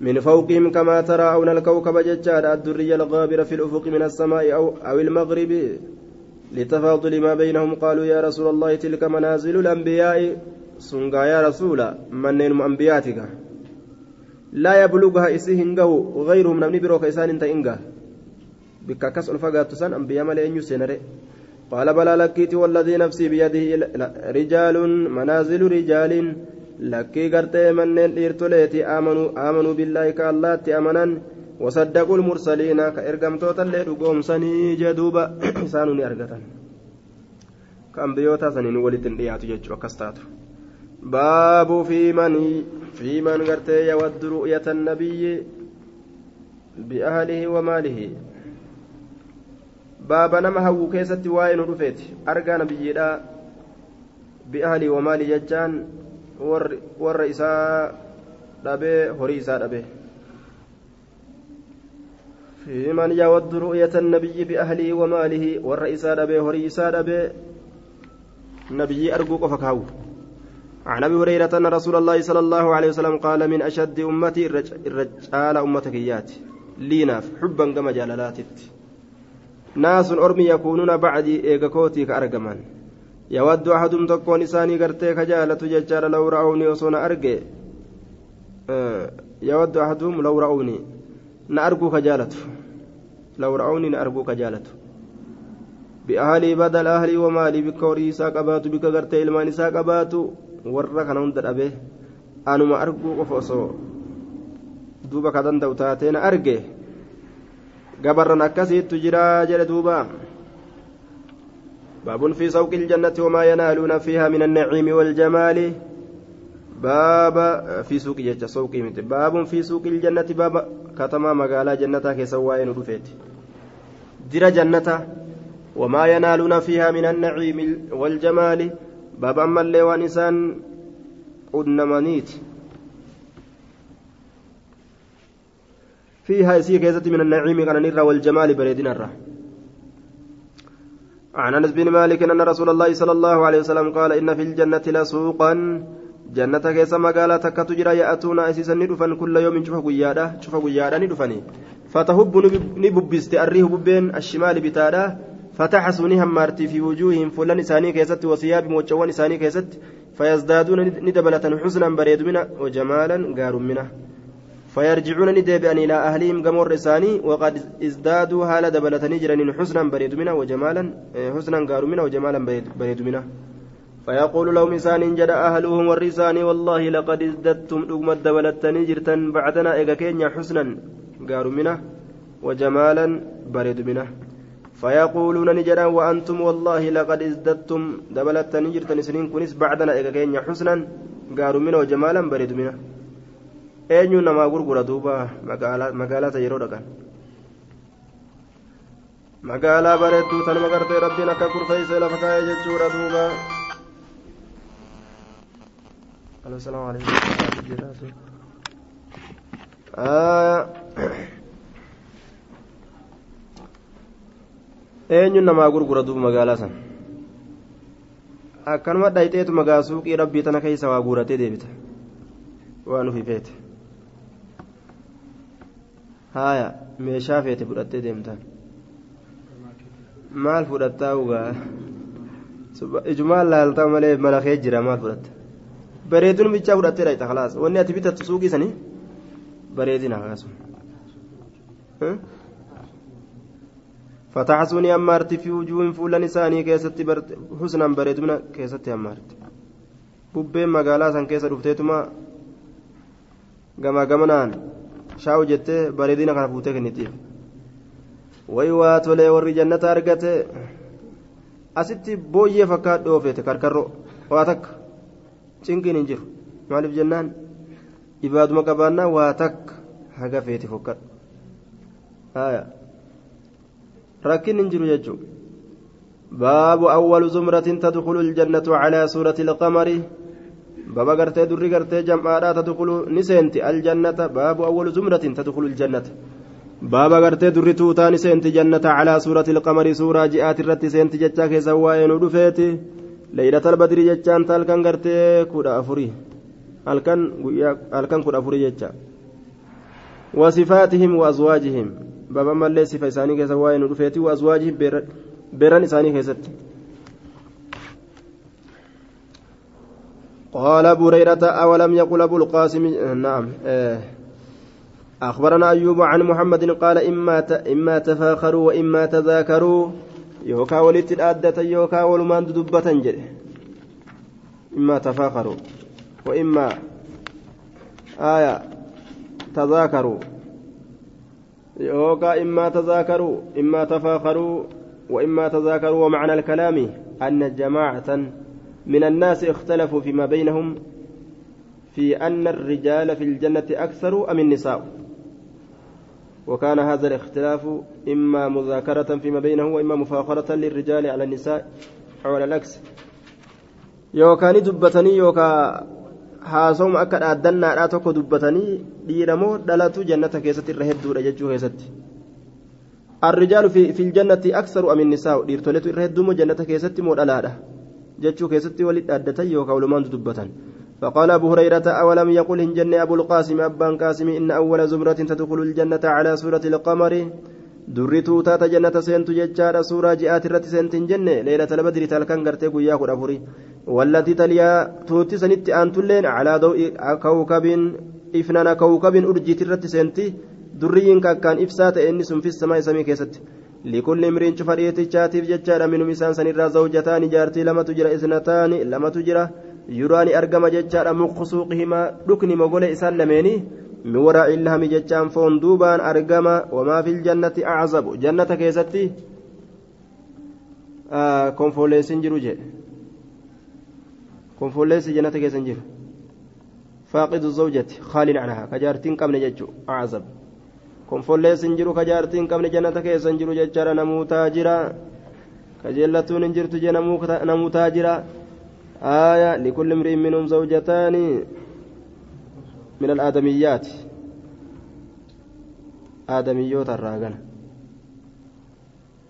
من فوقهم كما تراءون الكوكب ججاد الدري الغابر في الأفق من السماء أو, أو المغرب لتفاضل ما بينهم قالوا يا رسول الله تلك منازل الأنبياء سنغا يا رسول منين أنبياتك لا يبلغها إسيهن غيرهم نمني بروك إسان إنت إنغا بك كس الفقات سن أنبياء ملئن يسنري قال بلا لكيت والذي نفسي بيده رجال منازل رجال. لكي قرتي منين إرتليتي آمنوا آمنوا بالله كاللات أمنا وصدقوا المرسلين كإرقمتوتا اللي رقوم سني جدوبا. إسانوني أرقتا كأنبيوتا سنين ولد رياتو جيتشو أكستاتو باب في من في من قرتي يود رؤية النبي بأهله وماله keessatti waa'ee nu dhufeeti argaa nabiyyiidha bi'ahalii wamaalii jechaan warra isaa dhabee horii isaa dhabee في من يود رؤية النبي بأهله وماله والرئيس أبي هريس أبي نبي أرجوك فكهو عن أبي هريرة أن رسول الله صلى الله عليه وسلم قال من أشد أمتي الرجال أمتك إيات ليناف حبا كما جلالاتت ناس أرمي يكونون بعدي إيغاكوتي كأرجمان يود أحدهم تكون إساني قرتي كجالة ججار لو رأوني وصونا أرجي أه يود أحدهم لو رأوني. نأرجو كجالة لو رأوني نأرجو كجالة بأهلي بدل أهلي ومالي بك وريسا قباتو بك قرتي إلمان إسا قباتو warra kana hunda dhabe anuma arguu qofa osoo duuba ka danda'u taateen arge. Gabarran akkasiittu jira jedhe duuba. باب في سوق الجنة وما ينالون فيها من النعيم والجمال باب في سوق جنة سوق باب في سوق الجنة باب كتما مقالا جنة كسواين رفيت در جنة وما ينالون فيها من النعيم والجمال باب أما اللي وانسان قدنمانيت فيها يسير كيزة من النعيم كان نرى والجمال بريدنا الرّ عن انس بن مالك ان رسول الله صلى الله عليه وسلم قال ان في الجنه لسوقا جنة كيس مقالة تكتجرا يأتون أسيسا ندفن كل يوم شوف قيادة شوف قيادة ندفني فتهب نببست أريه ببين الشمال بتادا فتحسوا نهمارتي في وجوههم فلان إساني كيست وثياب موجوان إساني كيست فيزدادون ندبلة حسنا بريد منه وجمالا قار منه. فيرجعون ندبئن إلى أهلهم قمر إساني وقد ازدادوا هالة دبلة نجرا حسنا بريد منه وجمالا حسنا قار منه وجمالا بريد منه. فيقول لهم إسان جد أهلهم والرسان والله لقد ازددتم رغم الدبلة نجرتا بعدنا كينيا حسنا قار منه وجمالا بريد منه. فيقولون نجرا وأنتم والله لقد ازددتم. دبلت نجرتن سنين كنس بعدنا إيجاكين حسنا. قالوا منه جمالا بريد منه. أين نما غرغر دوبا. مقالات يرو دقان magaalaa bareedduu tanuma gartee rabbiin akka kurfeeyse lafa kaa'ee jechuudha duuba eenyuun namaa gurgura duuba magaalaa san akkanuma dhayxeetu magaa suuqii rabbii tana keessa waa guuratee deebita waan ufi feete haaya meeshaa feete fudhattee deemtaan maal fudhattaa ugaa ijumaan laaltaa malee mala kee jira maal fudhatta bareedina bichaa fudhattee dhayxa khalaas wanni ati bitattu suuqii sanii bareedina akkasuma فتحسني أمارت في وجوه فولان إساني كيست حسنا بريدمنا كيست أمارت ببين مقالا سان كيست رفتيتما gama gamanaan shaa'u jettee bareedina kana fuutee kennitiif wayi waa tolee warri jannata argate asitti booyyee fakkaadhu oofete karkarroo waa takka cinqiin hin jiru maaliif jennaan ibaaduma qabaannaa waa takka haga feeti fokkadhu rakkin hin jiru jechuudha. Baabu awwalu zumratin tadkhulu aljannatu calaa suurati alqamari. Baba gartee durri gartee jam'aadhaa tadkhulu ni seenti aljannata. Baabu awwalu zumratin tadkhulu aljannata. Baaba gartee durri tuutaa ni seenti jannata calaa suurati alqamari. Suuraa ji'aati irratti seenti jechaa keessa waa'ee nu dhufeeti. Leeylatal badri jechaan halkan gartee kudha afurii halkan guyyaa halkan kudha afurii jecha wasifaatihim waazwaajihim baba mallee sifa isaanii keessa waa'ee nu dhufeeti waazwaajihim beeran isaanii keessatti. قال أبو هريرة أولم يقل أبو القاسم نعم أخبرنا أيوب عن محمد قال إما إما تفاخروا وإما تذاكروا يوكا ولت الآدة يوكا ولمان دبة جد إما تفاخروا وإما آية تذاكروا يوكا إما تذاكروا إما تفاخروا وإما تذاكروا ومعنى الكلام أن جماعة من الناس اختلفوا فيما بينهم في أن الرجال في الجنة أكثر أم النساء وكان هذا الاختلاف إما مذاكرة فيما بينهم وإما مفاخرة للرجال على النساء أو على العكس يوكاني دبتني يوكا haasawuma akka dhaaddannaadhaa tokko dubbatanii dhiiramoo dhalatu jannata keessatti irra hedduudha jechuu keessatti. الرجال في في الجنة أكثر أم النساء ديرتولتو إرهدومو جنة كيستي مو دلاله جتشو كيستي ولد أدتي يوكا ولمان دبة فقال أبو هريرة أولم يقل إن جنة أبو القاسم أبان قاسم إن أول زمرة تدخل الجنة على سورة القمر durrituu taata jannata seentu jechaadha suuraa ji'aati irratti seentin jenne leelata labadri talkan gartee guyyaa kudha afurii wallatii taliyaa tuutti sanitti aantulleen calaa daw'i kawkabin ifnana kawkabin urjiiti irratti seenti durriyyiin kakkaan ibsaa ta'e inni sun fissamaa samii keessatti likulli imriin cufa dhiyeetichaatiif jechaadha minum isaan sanirraa zawjataani jaartii lamatu jira isnataani lamatu jira yuraani argama jechaadha muqsuuqihimaa dhukni mogole isaan lameenii من وراء اللهم جتان فون دوبان أرقما وما في الجنة أعزب جنة كيستي آه كونفوليسين جرو جي كونفوليس جنة كيسن جرو فاقد الزوجة خال عنها كجارتين قبل جتشو أعزب كونفوليسين جرو كجارتين قبل جنة كيسن جرو جتشارا نموتا جرا كجلتون جرت جي نموتا جرا آية لكل امرئ منهم زوجتان من الآدميات آدميوت الراغن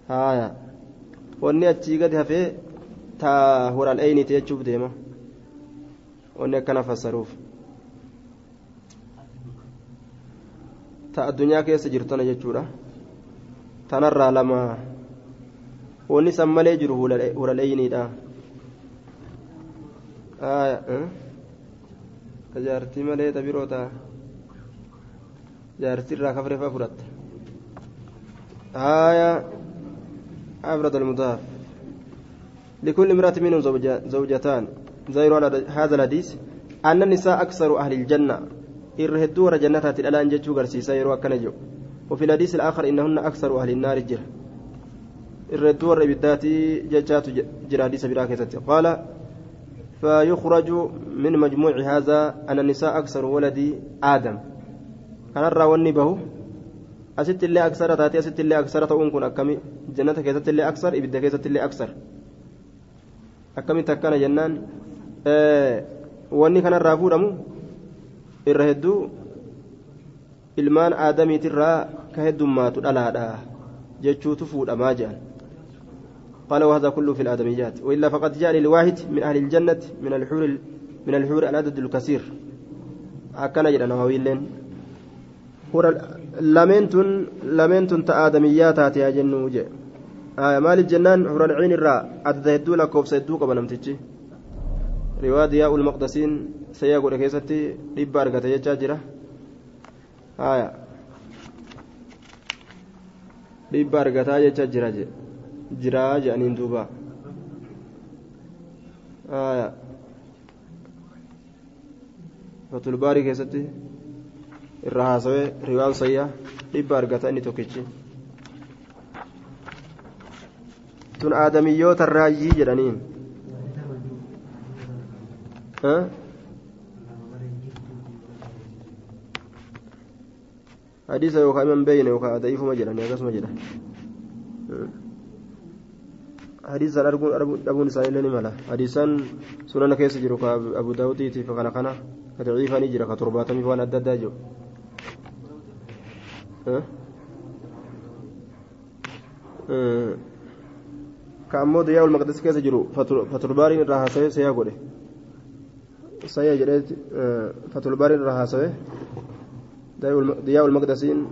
هايا wanni achii gadi hafee taa horal eeyniti jechuuf deema wanni akkana fassaruuf ta addunyaa keessa jirtana jechuudha tanarraa lama wanni san malee jiru horal eeyniidha ka jaartii malee ta biroo ta'a jaartii irraa kafree fa'aa fudhatta haaya أفرد المضاف لكل امرأة منهم زوجتان زير هذا الحديث أن النساء أكثر أهل الجنة إرهدوا جنتها الآن جتشو غرسيسا يروى كنجو وفي الحديث الآخر إنهن أكثر أهل النار جر إرهدوا الربدات جتشات جراديس براكزة قال فيخرج من مجموع هذا أن النساء أكثر ولد آدم كان الراوني به asitti illee aksara taatee asitti illee aksara ta'uun kun akkami jannata keessatti illee aksar ibidda keessatti illee aksar akkamitti akkana jennaan wanni kanarraa fuudhamu irra hedduu ilmaan aadamiitirraa ka heddummaatu dhalaadha jechuutu fuudhamaa jedhan قال وهذا كله في الآدميات وإلا فقد جاء للواحد من أهل الجنة من الحور من الحور العدد الكثير. أكن جدا نوويلين لمنتن لمنتن تآدميات يا جنو جي. آه مال الجنان حور العين الراء عدد يدو لك وبسيدو قبل نمتجي رواية ضياء المقدسين سيقول كيستي haya dhibba argataa jecha jira je jiraa jedhaniin duuba haya fatulbaarii keessatti irra haasawee riwaan sayyaa dhibba argata inni tokkichi tun aadamiyyoota raayyii jedhaniin hadiisa yookaan iman beeyne yookaan da'iifuma jedhani akkasuma jedha isaaniillee ni mala hadiisaan sunana keessa jiru ka abu daawudiitiif kana kana ka daciifanii jira ka torbaatamii waan adda addaa jiru ka ammoo diyaa'ul maqdis keessa jiru fatulbaariin irraa haasawee sayyaa godhe sayyaa jedhee fatulbaariin irraa haasawee ضياء المقدسين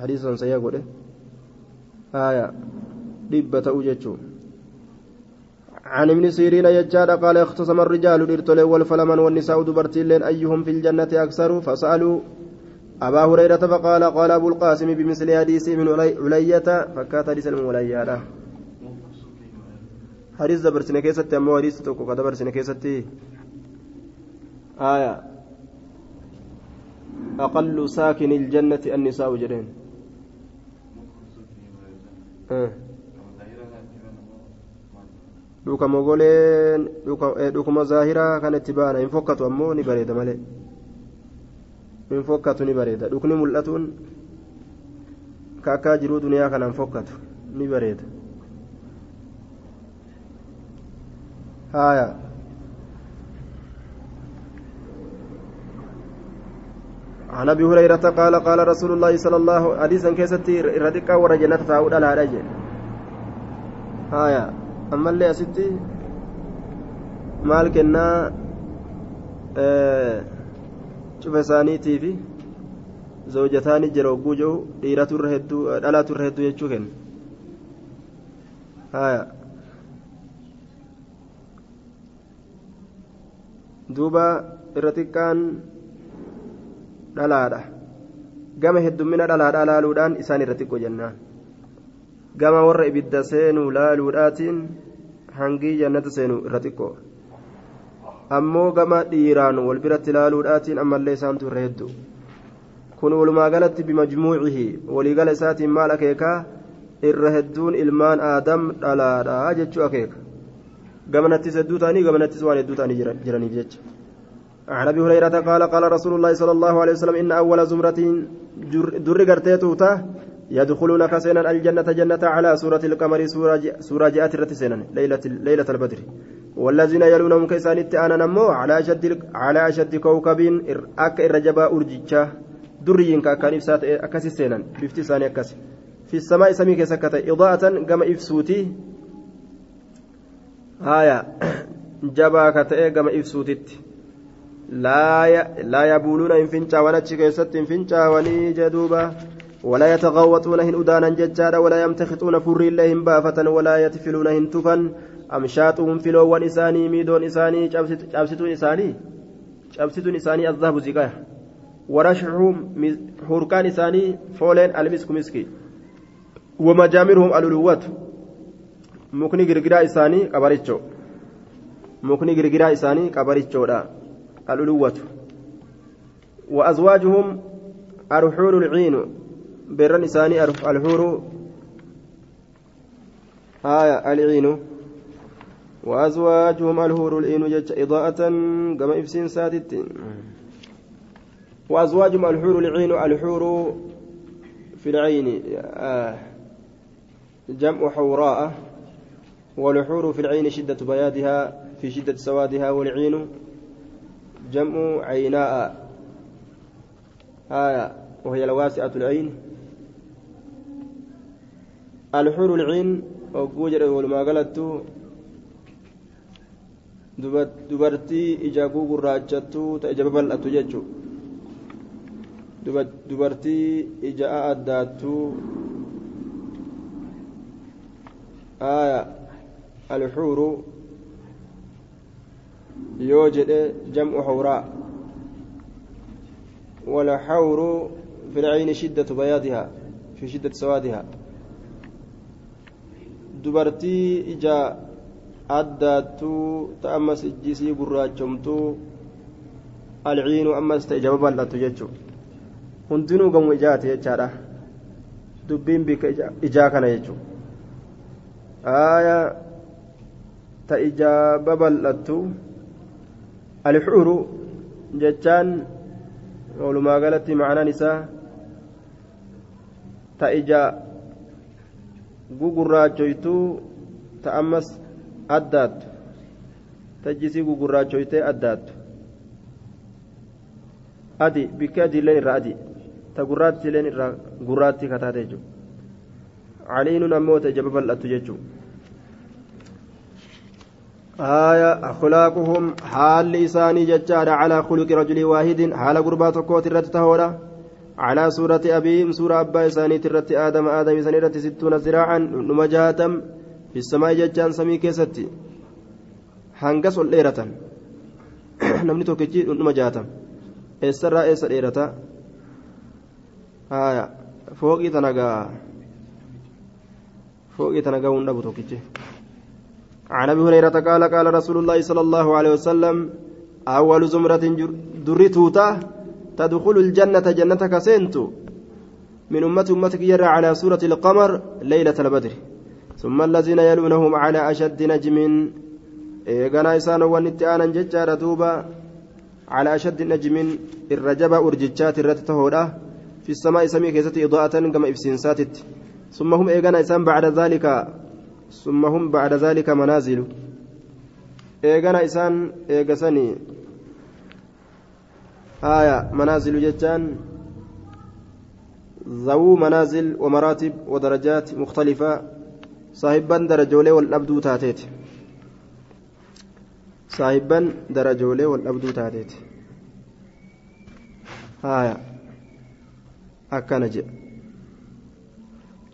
حديثا سيقول آية دبة أوجتشو عن ابن سيرين يجاد قال اختصم الرجال الارتل والفلمن والنساء دبرتين أيهم في الجنة أكثر فسألوا أبا هريرة فقال قال أبو القاسم بمثل حديث من علية فكات حديث علية. حديث دبرتين كيستي أمو حديث توكو كدبرتين كيستي. آية. أقل ساكن الجنة النساء جرين. Dhuka mogoleen dhukuma zaahiraa kanatti baana hin fokkatu ammoo ni bareeda malee hin fokkatu ni bareeda dhukni mul'atuun ka akkaa jiruu duniyaa kanaan fokkatu ni bareeda haaya عن ابي هريره قال قال رسول الله صلى الله عليه حديثا كيستي ردقا ورجنة فاود على رجل آية ammallee asitti maal kennaa cufa isaaniitii fi zawjataanii jira hogguu jiru dhiiratu irra hedduu dhalaatu irra hedduu jechuu kenna haya duuba irra xiqqaan dhalaadha gama heddummina dhalaadhaa laaluudhaan isaan irra xiqqo jennaan gama warra ibidda seenuu laaluudhaatiin hangii jannata seenuu irra xiqqoo ammoo gama dhiiraan wal biratti laaluudhaatiin ammallee isaantu irra hedduu kun walumaa galatti bimajmuucihi waliigala isaatiin maal akeekaa irra hedduun ilmaan aadam dhalaadhaa jechuu akeeka gamanattis hedduu ta'anii gamanattis waan hedduu ta'anii jiraniif jecha عن ابي هريره قال قال رسول الله صلى الله عليه وسلم ان اول زمره در غرتيتوتا يدخلون كسينا الجنة جنة على سورة القمر سورة جاءت رتسينا ليله ليلة البدر. والذين يلونهم كيسان أنا نمو على أشد على أشد كوكب أك الرجبا ارجيتشا دريين كان افسات أكاسي سينا بفتي ثاني أكاسي. في السماء سمي كسكته إضاءة كما إفسوتي. هايا جبا كتئ كما افسوتي لا يبولون إن فنشا ونتش كيست إن فنشا وني جدوبا. ولا يتغوطون هن أدانا ججارا ولا يمتخطون فر اللهم بافة ولا يتفلون هن تفا أمشاتهم فلوان إساني ميدون إساني شابستون إساني؟ شابستون إساني الذهب زكاة ورشحهم هركان إساني فولين ألمسك مسكي. ومجامرهم الألوات مكني غرغرا إساني قبريتشو. مكني غرغرا إساني قبريتشو الألوة وأزواجهم الحور العين. بر نساني الحور آية العين وأزواجهم الحور العين جج إضاءة كما إفسين ساتت وأزواجهم الحور العين الحور في العين جمع حوراء والحور في العين شدة بيادها في شدة سوادها والعين جمع عيناء آية وهي الواسعة العين الحور العين وجوجر ولما قالت gurraachattuu ta ija babal'attu jechuudha dubartii ija addaattuu aya alxuuru yoo jedhe jam'u hawraa والحور في العين شدة بياضها في شدة سوادها دبرتي إجا addaattuu ta ammas ijjisii gurraachomtuu alciinu ammas ta ija babal'attu jechuudha hundinuu gamu ijaati jechaadha dubbiin bika ijaa kana jechuudha aaya ta ija babal'attu alxuuru jechaan walumaa galatti macnaan isaa ta ija gugurraachoytuu ta ammas addaattu. Tajjisii gugurraachoytee addaattu. Adi bikkee adiileen irraa adi. Ta gurraattiileen irraa gurraattii kataate jechuudha caliinuun ammoo ta jaba bal'attu jechuudha. Haaya akhlaaquhum haalli isaanii jechaadha calaa khuluqi rajulii waahidin haala gurbaa tokkoot irratti tahoodha. على سورة أبيهم سورة أبا إساني ترت آدم آدم إساني رت ستون زراعا نمجاتم في السماء ججان سمي كيستي. namni tokkichi dhundhuma jaatam eessarraa eessa dheerata haya fooqii tana gaa fooqii tana gahuun dhabu tokkichi عن أبي هريرة قال قال رسول الله صلى الله عليه وسلم أول زمرة دريتوتا تدخل الجنه جنتك سنت من امه امتك يرى على سوره القمر ليله البدر ثم الذين يلونهم على اشد نجم aanan jechaadha duuba calaa ashaddi najmin irra jaba urjichaati irratti tahoodha fi samaa'i samii keessatti idaa'atan gama ibsiinsaatitti ثم هم إيغانا إسان بعد ذلك ثم هم بعد ذلك منازل إيغانا إسان آية منازل جتان. ذو منازل ومراتب ودرجات مختلفة. صاحبا درجولي والأبدو تاتيت. wal dhabduu taateeti haya akkana jedha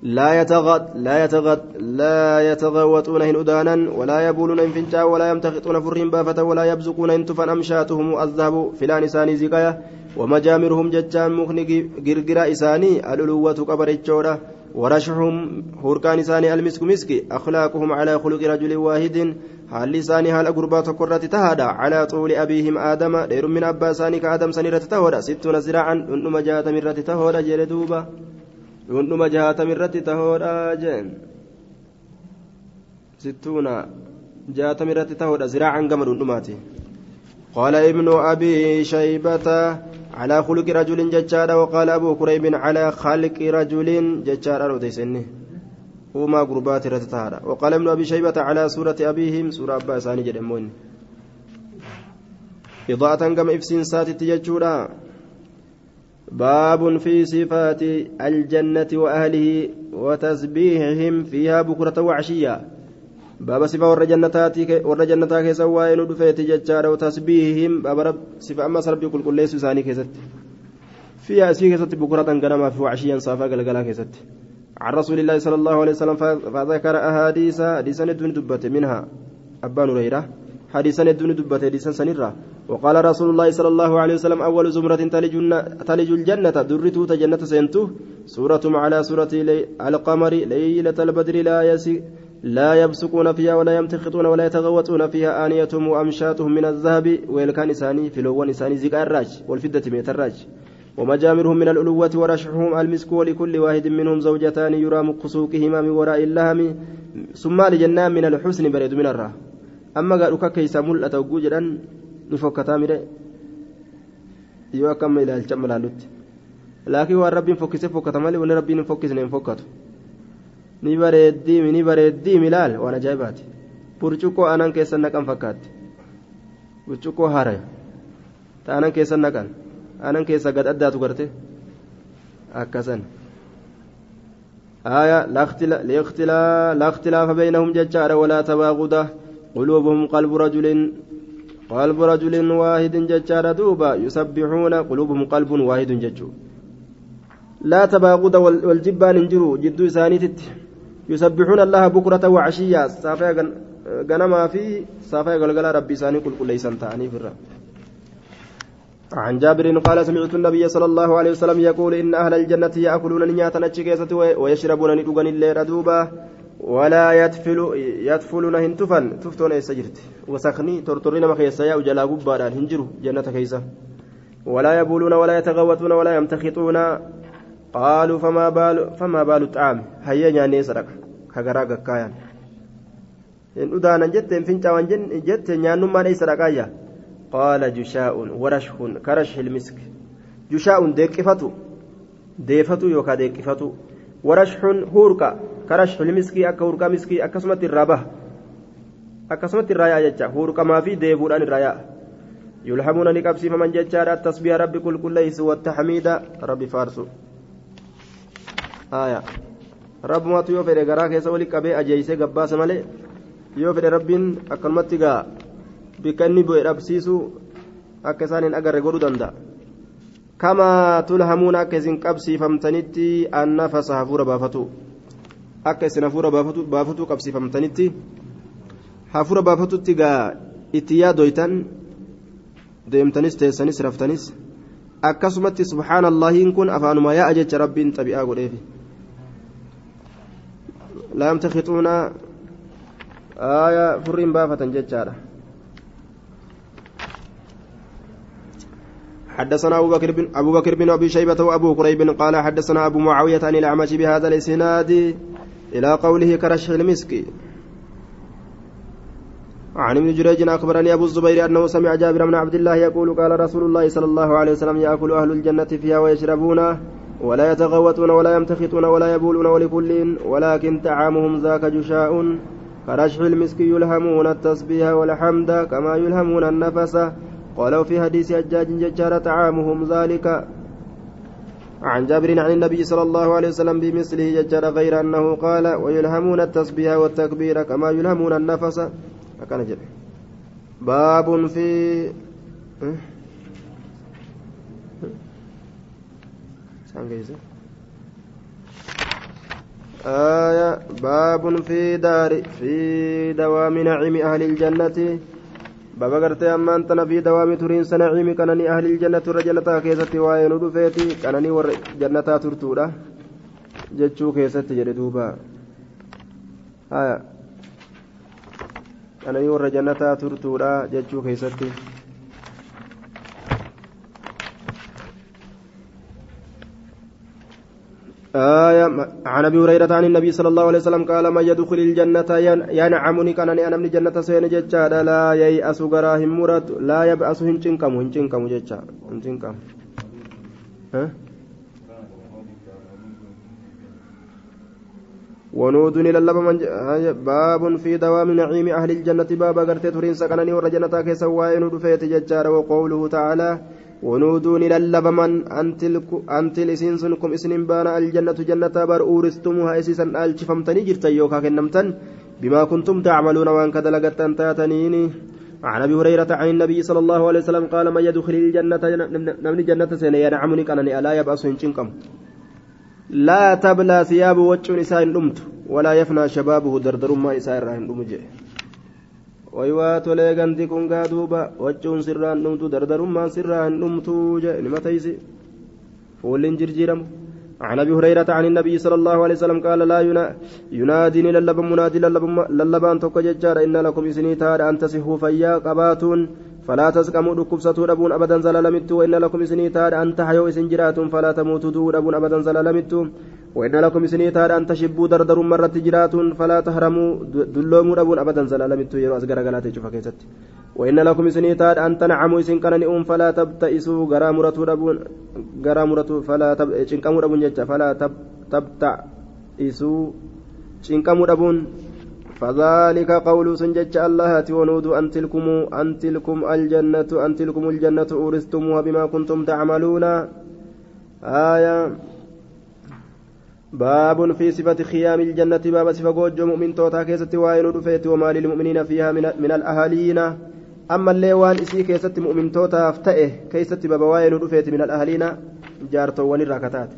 لا يتغط لا يتغط لا يتغوطون إن أدانا ولا يبولون إن فنجا ولا يمتخطون فرهم بافة ولا يبزقون إن تفن أمشاتهم الذهب فلان إساني زكايا ومجامرهم ججان مخني جرجرا إساني الألوة قبر الجورة ورشحهم هركان إساني ألمسك مسكي أخلاقهم على خلق رجل واحد haalli isaanii haala gurbaa tokko irratti tahaadha calaa xuuli abiihim aadama dheerummin abbaa isaanii ka aadam san irratti tahoodha sittuuna ziraacan dhundhuma jahatami irratti tahoodha dhundhuma jahatami irratti tahoodha jeen. Jahatami irratti tahoodha ziraacan gama dhundhumaati. قال ابن أبي شيبة على خلق رجل ججارة وقال أبو كريب على خلق رجل ججارة رتيسني وما قربات رتتارا وقال ابن أبي شيبة على سورة أبيهم سورة أبا ساني جدمون إضاءة كما إفسين ساتي تججورا باب في صفات الجنة وأهله وتسبيحهم فيها بكرة وعشية. باب صفة ور جنتاتي ور جنتا كيسا وين دفيت ججارا وتسبيحهم. باب رب صفة أما سربي كل كل ليس ساني كيست فيها سي كيست بكرة كنما في وعشيا صافا قلقلا كيست عن رسول الله صلى الله عليه وسلم فذكر أحاديث حديثا دبته منها. أبان هريرة حديثا دون دبته حديثا سنرة وقال رسول الله صلى الله عليه وسلم أول زمرة تلج, الجنة درته تجنة سنته سورة على سورة القمر ليلة البدر لا يسي لا يبسقون فيها ولا يمتخطون ولا يتغوطون فيها آنيتهم وأمشاتهم من الذهب. ويلكان إساني في لون إساني زكاء الراج والفدة ميت الراج. ومجامرهم من الألوة ورشحهم المسك ولكل واحد منهم زوجتان يرى مقسوقهما من وراء اللهم. ثم لجنان من الحسن بريد من الراه أما قالوا كيس ملأة وجوجا نفك تامرة يوكم إلى الجمل لت laakiin waan rabbiin fokkisee fokkata malee wanni rabbiin hin fokkisne hin fokkatu ni bareeddiimi ni bareeddiimi laal waan ajaa'ibaati burcuqqoo aanan keessan naqan fakkaatti burcuqqoo haaraya ta aanan keessan naqan aanan keessa gad addaatu garte akkasan آية لا اختلاف لا اختلاف بينهم ججارا ولا تباغضة قلوبهم قلب رجل قلب رجل واحد ججارا دوبا يسبحون قلوبهم قلب واحد ججو. لا تباغض والجبان انجروا جدو سانيتت يسبحون الله بكرة وعشيا صافيا غنما في صافيا غلغلا ربي ساني قل قل ليسان تاني في الرب عن جابر قال سمعت النبي صلى الله عليه وسلم يقول إن أهل الجنة يأكلون نياتا نتشكيسة ويشربون ندوغن الليل دوبا. ولا يدفل يدفلون هنتفا تفتون يسجرت وسخني ترترين مخيسا يا وجلا قبادا هنجروا جنة كيسة ولا يبولون ولا يتغوتون ولا يمتخطون. قالوا فما بال فما بال الطعام. هيا نياني سرق كغرا كايان إن أدانا جت فينتا وانجن جت نيانو ما ليس قال جشاء ورشح كرشح المسك. جشاء ديكفتو ديفتو يوكا ديكفتو ورشح هوركا. كرشح المسك أكا هوركا مسكي أكسمت الرابه أكسمت الرايا جتا هوركا ما في ديبودان الرايا يلهمون لكبسي فمن جتا التسبيح ربي كل كل ليس والتحميد ربي فارسو آية ربمatu yoo fedhe garaa keessa wali qabee ajeeysee gabbaasa malee yoo fedhe rabbiin akkanumatti gaa bikka inni bu'e dhabsiisu akka isaan hin agarre godhuu danda'a kamaa tulhamuun akka isin qabsiifamtanitti annafasa hafuura baafatu akka isin hafuura baafatu qabsiifamtanitti hafuura baafatutti gaa itti yaadoytan deemtanis teessanis raftanis akkasumatti subhaanallahiin kun afaanuma yaa'a jecha rabbiin xabi'aa godheefi لا يمتخطون آية فرين بافة ججارة حدثنا أبو بكر بن أبو بكر بن أبي شيبة وأبو كريب قال حدثنا أبو معاوية عن الأعمش بهذا الإسناد إلى قوله كرشح المسك. عن ابن جريج أخبرني أبو الزبير أنه سمع جابر بن عبد الله يقول قال رسول الله صلى الله عليه وسلم يأكل أهل الجنة فيها ويشربون ولا يتغوتون ولا يمتخطون ولا يبولون ولكل ولكن طعامهم ذاك جشاء. كرشح المسك يلهمون التسبيح والحمد كما يلهمون النفس. قالوا في حديث أجاج ججار طعامهم ذلك. عن جابر عن النبي صلى الله عليه وسلم بمثله ججار غير أنه قال ويلهمون التسبيح والتكبير كما يلهمون النفس. باب في آية باب في دار في دوام نعيم أهل الجنة. بابا قرتي أما أنت في دوام ترين سنعيم كانني أهل الجنة رجلتا كيستي وين رفيتي كانني ور جنتا ترتودا جتشو كيستي جردوبا آية كانني ور جنتا ترتودا جتشو كيستي آية عن أبي هريرة عن النبي صلى الله عليه وسلم قال من يدخل الجنة ينعمني كان أنا من الجنة سين جتشا لا ييأس غراهم مراد لا يبأس هنشنكم هنشنكم جتشا هنشنكم ها؟ ونود إلى من باب في دوام نعيم أهل الجنة باب قرتي ترين سكنني ورجنتا كيسوا ندفيت فيت ججار وقوله تعالى ونودون للبمن أنت الإسين سنكم إسنين بانا الجنة جنة بر أورستموها إسيسا ألشفمتني جرتا يوكا كنمتن بما كنتم تعملون وأن كدلقت تاتنيني. عن أبي هريرة عن النبي صلى الله عليه وسلم قال من يدخل الجنة نمني جنة سنة ينعمني كانني ألا يبأس هنشنكم لا تبلى ثياب وجه نساء نمت ولا يفنى شبابه دردر ما نساء الرهن نمجه ganti kun gaa duuba waccuun sirraan dhumtu dardarummaan sirraan dhumtu jee nima taysi fuulliin jirjiiramu عن ابي هريره عن النبي صلى الله عليه وسلم قال لا يناديني للب منادي للبان توك ججار ان لكم اسني تار ان تصحوا فيا قباتون فلا تسقموا دكبسة دبون ابدا زلالمت وإن لكم إسني تار أن تحيوا إسن جراتون فلا تموتوا دبون ابدا زلالمت وإن لكم سنيتان أن تشبوا دردر مرة جرات فلا تهرموا دلوموا أبون أبدا زلالمت يرو أسقر قلاتي شوف كيست وإن لكم سنيتان أن تنعموا إسن كان فلا تبتئسوا. غرامرة أبون غرامرة فلا تب شنكموا أبون جتة فلا تب تبتئسوا. شنكموا أبون فذلك قول سنجج الله ونود أن تلكم أن تلكم الجنة أن تلكم الجنة أورثتموها بما كنتم تعملون. آية. باب في صفة خيام الجنة باب صفة جوج مؤمن توتا كيست وائل رفيت وما للمؤمنين فيها من, من الأهالين. أما اللي وان إسي كيست مؤمن توتا أفتئه كيست باب وائل رفيت من الأهالين جارتو وللراكتات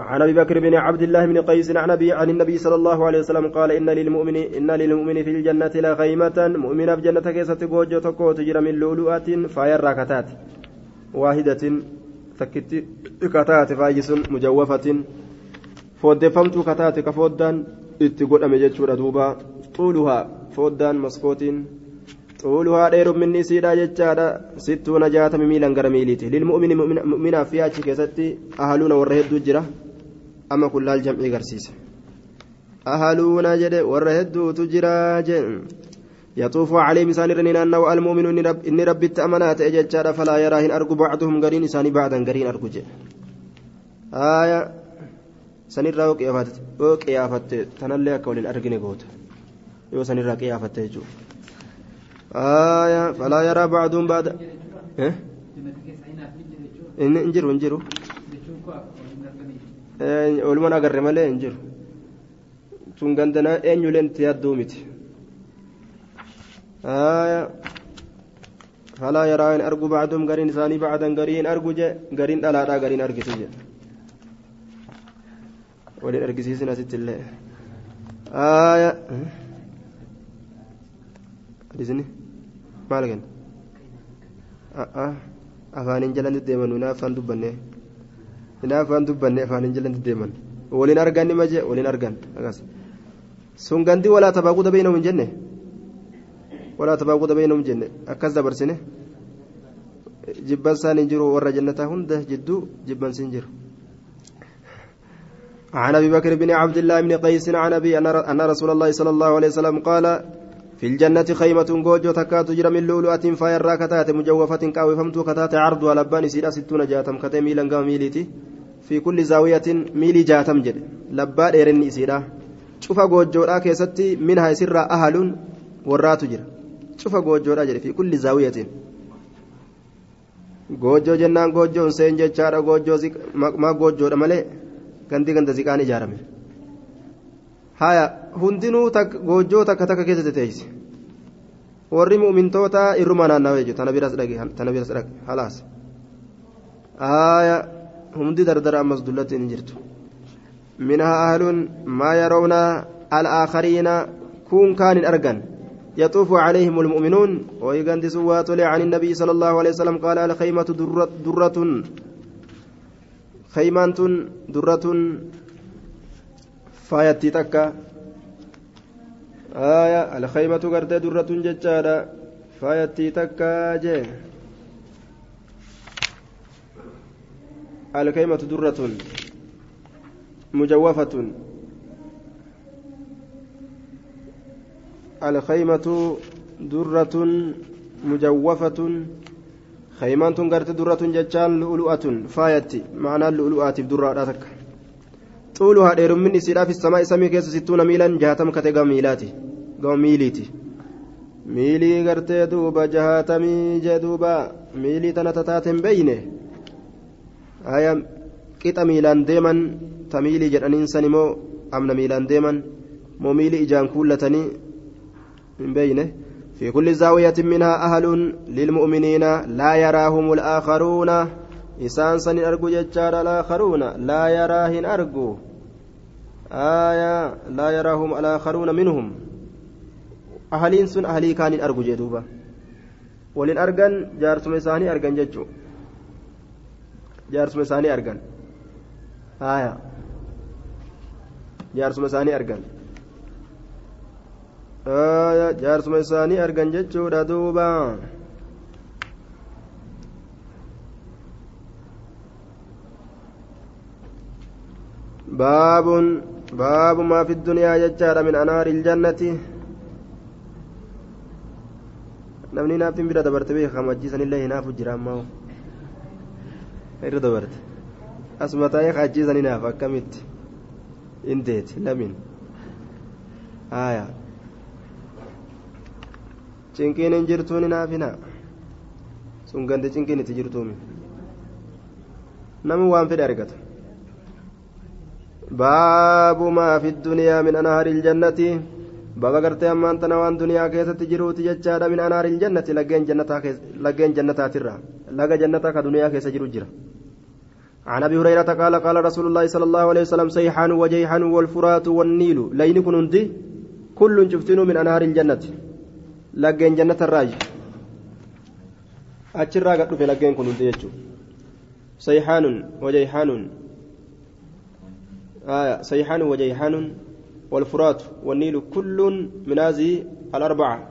عن أبي بكر بن عبد الله بن قيس عن أبي عن النبي صلى الله عليه وسلم قال إن للمؤمن إن للمؤمن في الجنة لخيمه مؤمن في جنة كيست جوجو تكو تجرى من لؤلؤة فاير راكتات واحدة تكت كتات فايس مجوفة فودفمت كتات كفودان اتقول امجد دوبا طولها فودان مسكوت طولها دير مني سيدا جتشادا ستون جاتم ميلا غير ميليتي للمؤمن مؤمنا في اتش كيستي أهلون ورهدو جرا أما كل الجمع غرسيس اهلون جد ورهدو تجرا يطوف عليهم سان رنين أنه المؤمن إن رب التأمنات اجتشادا فلا يراهن أرجو بعضهم غرين ساني بعدا غرين أرجو آية. sanirraa yoo qiyaafatte tanallee akka waliin argine goota yoo sanirraa qiyaafatte jechuudha آية. فلا يرى بعضهم بعد إيه؟ إن إنجروا. إنجروا ولمن أقر ملي إنجروا sun gandana eenyuleen itti yaadduu miti falaa yaraa hin argu bacduum gariin isaanii bacdan garii hin argu je gariin dhalaadhaa gariin argitu je waliin argisiisin asitti illee hadisni maal kenna afaaniin jalatti deeman naa afaan dubbanne naa afaan dubbanne afaaniin jalatti deeman waliin argan nima jee waliin argan akas sun gandi walaa tabaaquuda beeynamu hin jenne walaa tabaaquuda beeynamu jenne akkas dabarsine jibbansaan hin jiru warra jannataa hunda jidduu jibbansi hin jiru عن ابي بكر بن عبد الله بن قيس عن ابي ان رسول الله صلى الله عليه وسلم قال في الجنة خيمة جوجو تكات تجرى من لؤلؤة فاير كتات مجوفة كاوفمت كتات عرضها لبان سيرا ستون جاتم كتات ميلا ميليتي في كل زاوية ميلي جاتم جد لبان إيرني سيرا شوف جوجو لا كيستي منها سر أهل ورات جرى شوف جوجو لا في كل زاوية goojjoo jennaan goojjoon seen jechaadha goojjoo maa goojjoodha malee gandi ganda ziqaan ijaarame haya hundinuu goojjoo takka takka keessatti teeyse warri mu'mintoota irruma naannawee jiru tana biras dhage tana biras dhage halaas haya hundi dardara ammas dullatti hin jirtu minhaa ahluun maa yarawna al'aakhariina kun kaan hin argan يطوف عليهم المؤمنون ويغند سوات عن النبي صلى الله عليه وسلم قال الخيمة درة, درة خيمة درة faayattii takka aya alkaymatu gartee durratun jechaadha faayattii takka jee alkaymatu durratun mujawwafatun alkaymatu durratun mujawwafatun kaymaan tun garte durratun jechaan lu'lu'atun faayatti ma'anaan lu'lu'aatiif durraadha samii keessa sittuuna miilan jahatama kate gama miilaati gama miiliiti miilii gartee duuba jahatamii jee duuba miilii tana tataate hin beeyne haya qixa miilaan deeman ta miilii jedhaniin san immoo amna miilaan deeman moo miilii ijaan kuullatanii hin beeyne في كل زاوية منها أهل للمؤمنين لا يراهم الآخرون إسان سن أرجو ججار الآخرون لا يراهن أرجو آية لا يراهم الآخرون منهم. أهلين سن أهلي كان أرجو جدوبا ولين أرجن جارسم إساني أرجن ججو جارسم إساني أرجن. آية. جارسم إساني أرجن. jaarsuma isaanii argan jechuudha duuba باب باب ما في الدنيا ججار من أنار الجنة bira dabarte beeka kamajjiisan illee hinaafu jira ammaa irra dabarte asuma taa'ee kaajjiisan hinaaf akkamitti inteeti lamin haya cinqiin hin jirtuun hinaafina sun gandi cinqiin itti jirtuumi namni waan fedhe argata baabu maa fi duniyaa min anhaari iljannati baba gartee ammaan tana waan duniyaa keessatti jiruuti jechaadha min anaari iljannati laggeen jannataatirra laga jannataa ka duniyaa keessa jiru jira عن ابي هريره قال قال رسول الله صلى الله عليه وسلم سيحان وجيحان والفرات والنيل لين كنندي كل شفتين من انهار الجنه لجين جنه الراج اجرا قد في لجين كنندي يجو سيحان وجيحان آية سيحان وجيحان والفرات والنيل كل من هذه الأربعة.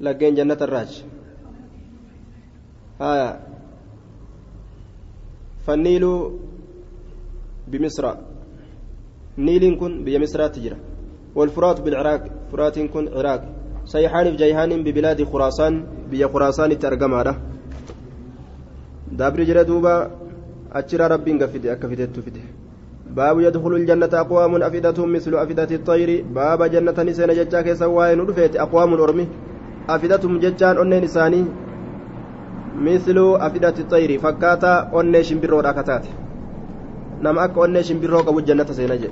لجين جنة الراج. آية. فالنيل بمصر. نيل كن بمصر تجرى. والفرات بالعراق. فرات كن عراق. سيحان بجيهان ببلاد خراسان. بيا خراسان ترجم هذا دابر جرى دوبا. أتشرى ربي أكفدت تفدي باب يدخل الجنة أقوام أفئدتهم مثل أفئدة الطير. باب جنة نسين ججا كيسا واين رفيت أقوام أرمي أفئدتهم ججان أنين إساني مثل أفئدة الطير. فكاتا أني شمبرو راكتات. نم أك أني شمبرو قبو الجنة سينجي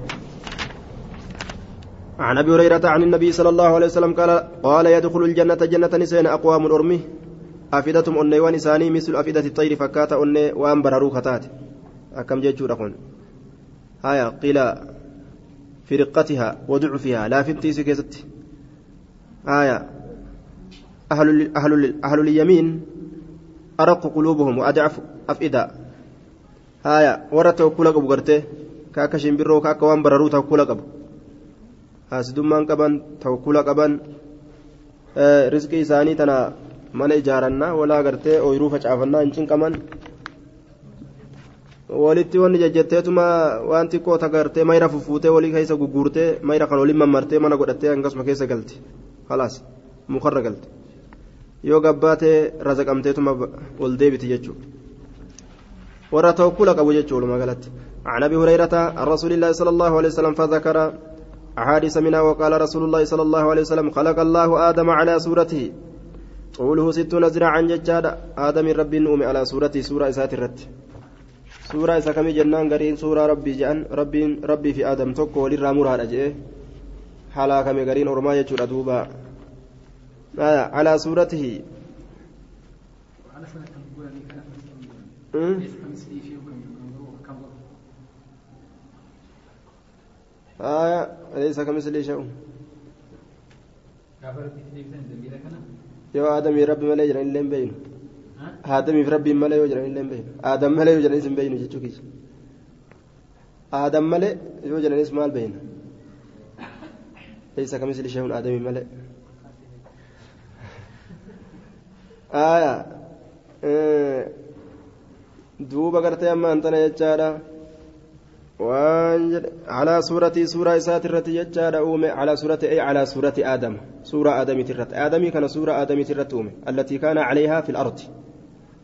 عن أبي هريرة عن النبي صلى الله عليه وسلم قال قال يدخل الجنة جنة نسين أقوام ارمي أفئدتهم اني ونساني مثل أفئدة الطير. فكاتا اني وان بررو كتات. أكم جيتشو هايا قيل في رقتها وضعفها لا في انتيس كيست. هايا أهل أهل أهل اليمين أرق قلوبهم وأضعف أفئدة. هايا ورا توكل أبو قرته. كاكا شمبرو كاكا وان بررو توكل أبو haasdummaan qaban tawakkula qaban rizqii isaanii tana mana ijaarannaa walaa gartee ooyiruu facaafannaa hin cinqaman walitti wanni jajjatteetuma waan xiqqoo tagartee mayra fuffuutee walii keessa gugguurtee mayra kan waliin mammartee mana godhattee akkasuma keessa galte halaas mukarra galte yoo gabbaatee razaqamteetuma ol deebiti jechuudha warra tawakkula qabu jechuudha walumaa galatti عن ابي هريره عن رسول الله صلى الله عليه وسلم فذكر أحاديث منها وقال رسول الله صلى الله عليه وسلم خلق الله آدم على صورته طوله ستون ذراعا ججادا آدم رب على صورته سورة إسات الرت جنان قرين سورة ربي جان ربي ربي في آدم توكو ولي مراد أجئ حالا كمي قرين أرما يجور أدوبا آه على صورته آية ليس كمثله شيء yoo aadamii rabbi malee jiran illee hin beeynu aadamiif rabbiin malee yoo jiran illee hin beeynu aadam malee yoo jiranis hin beeynu jechuu keessa aadam malee yoo ليس كمثل شيء آدمي ملئ آية دوبا قرتي أما أنتنا يجارا waan على suurati suuraa isaati irratti jechaadha uume على suurati ay على suurati آدم suuraa آدميت irratti آدمي kana suuraa آدميت irratti uume التي كان عليها في الأرض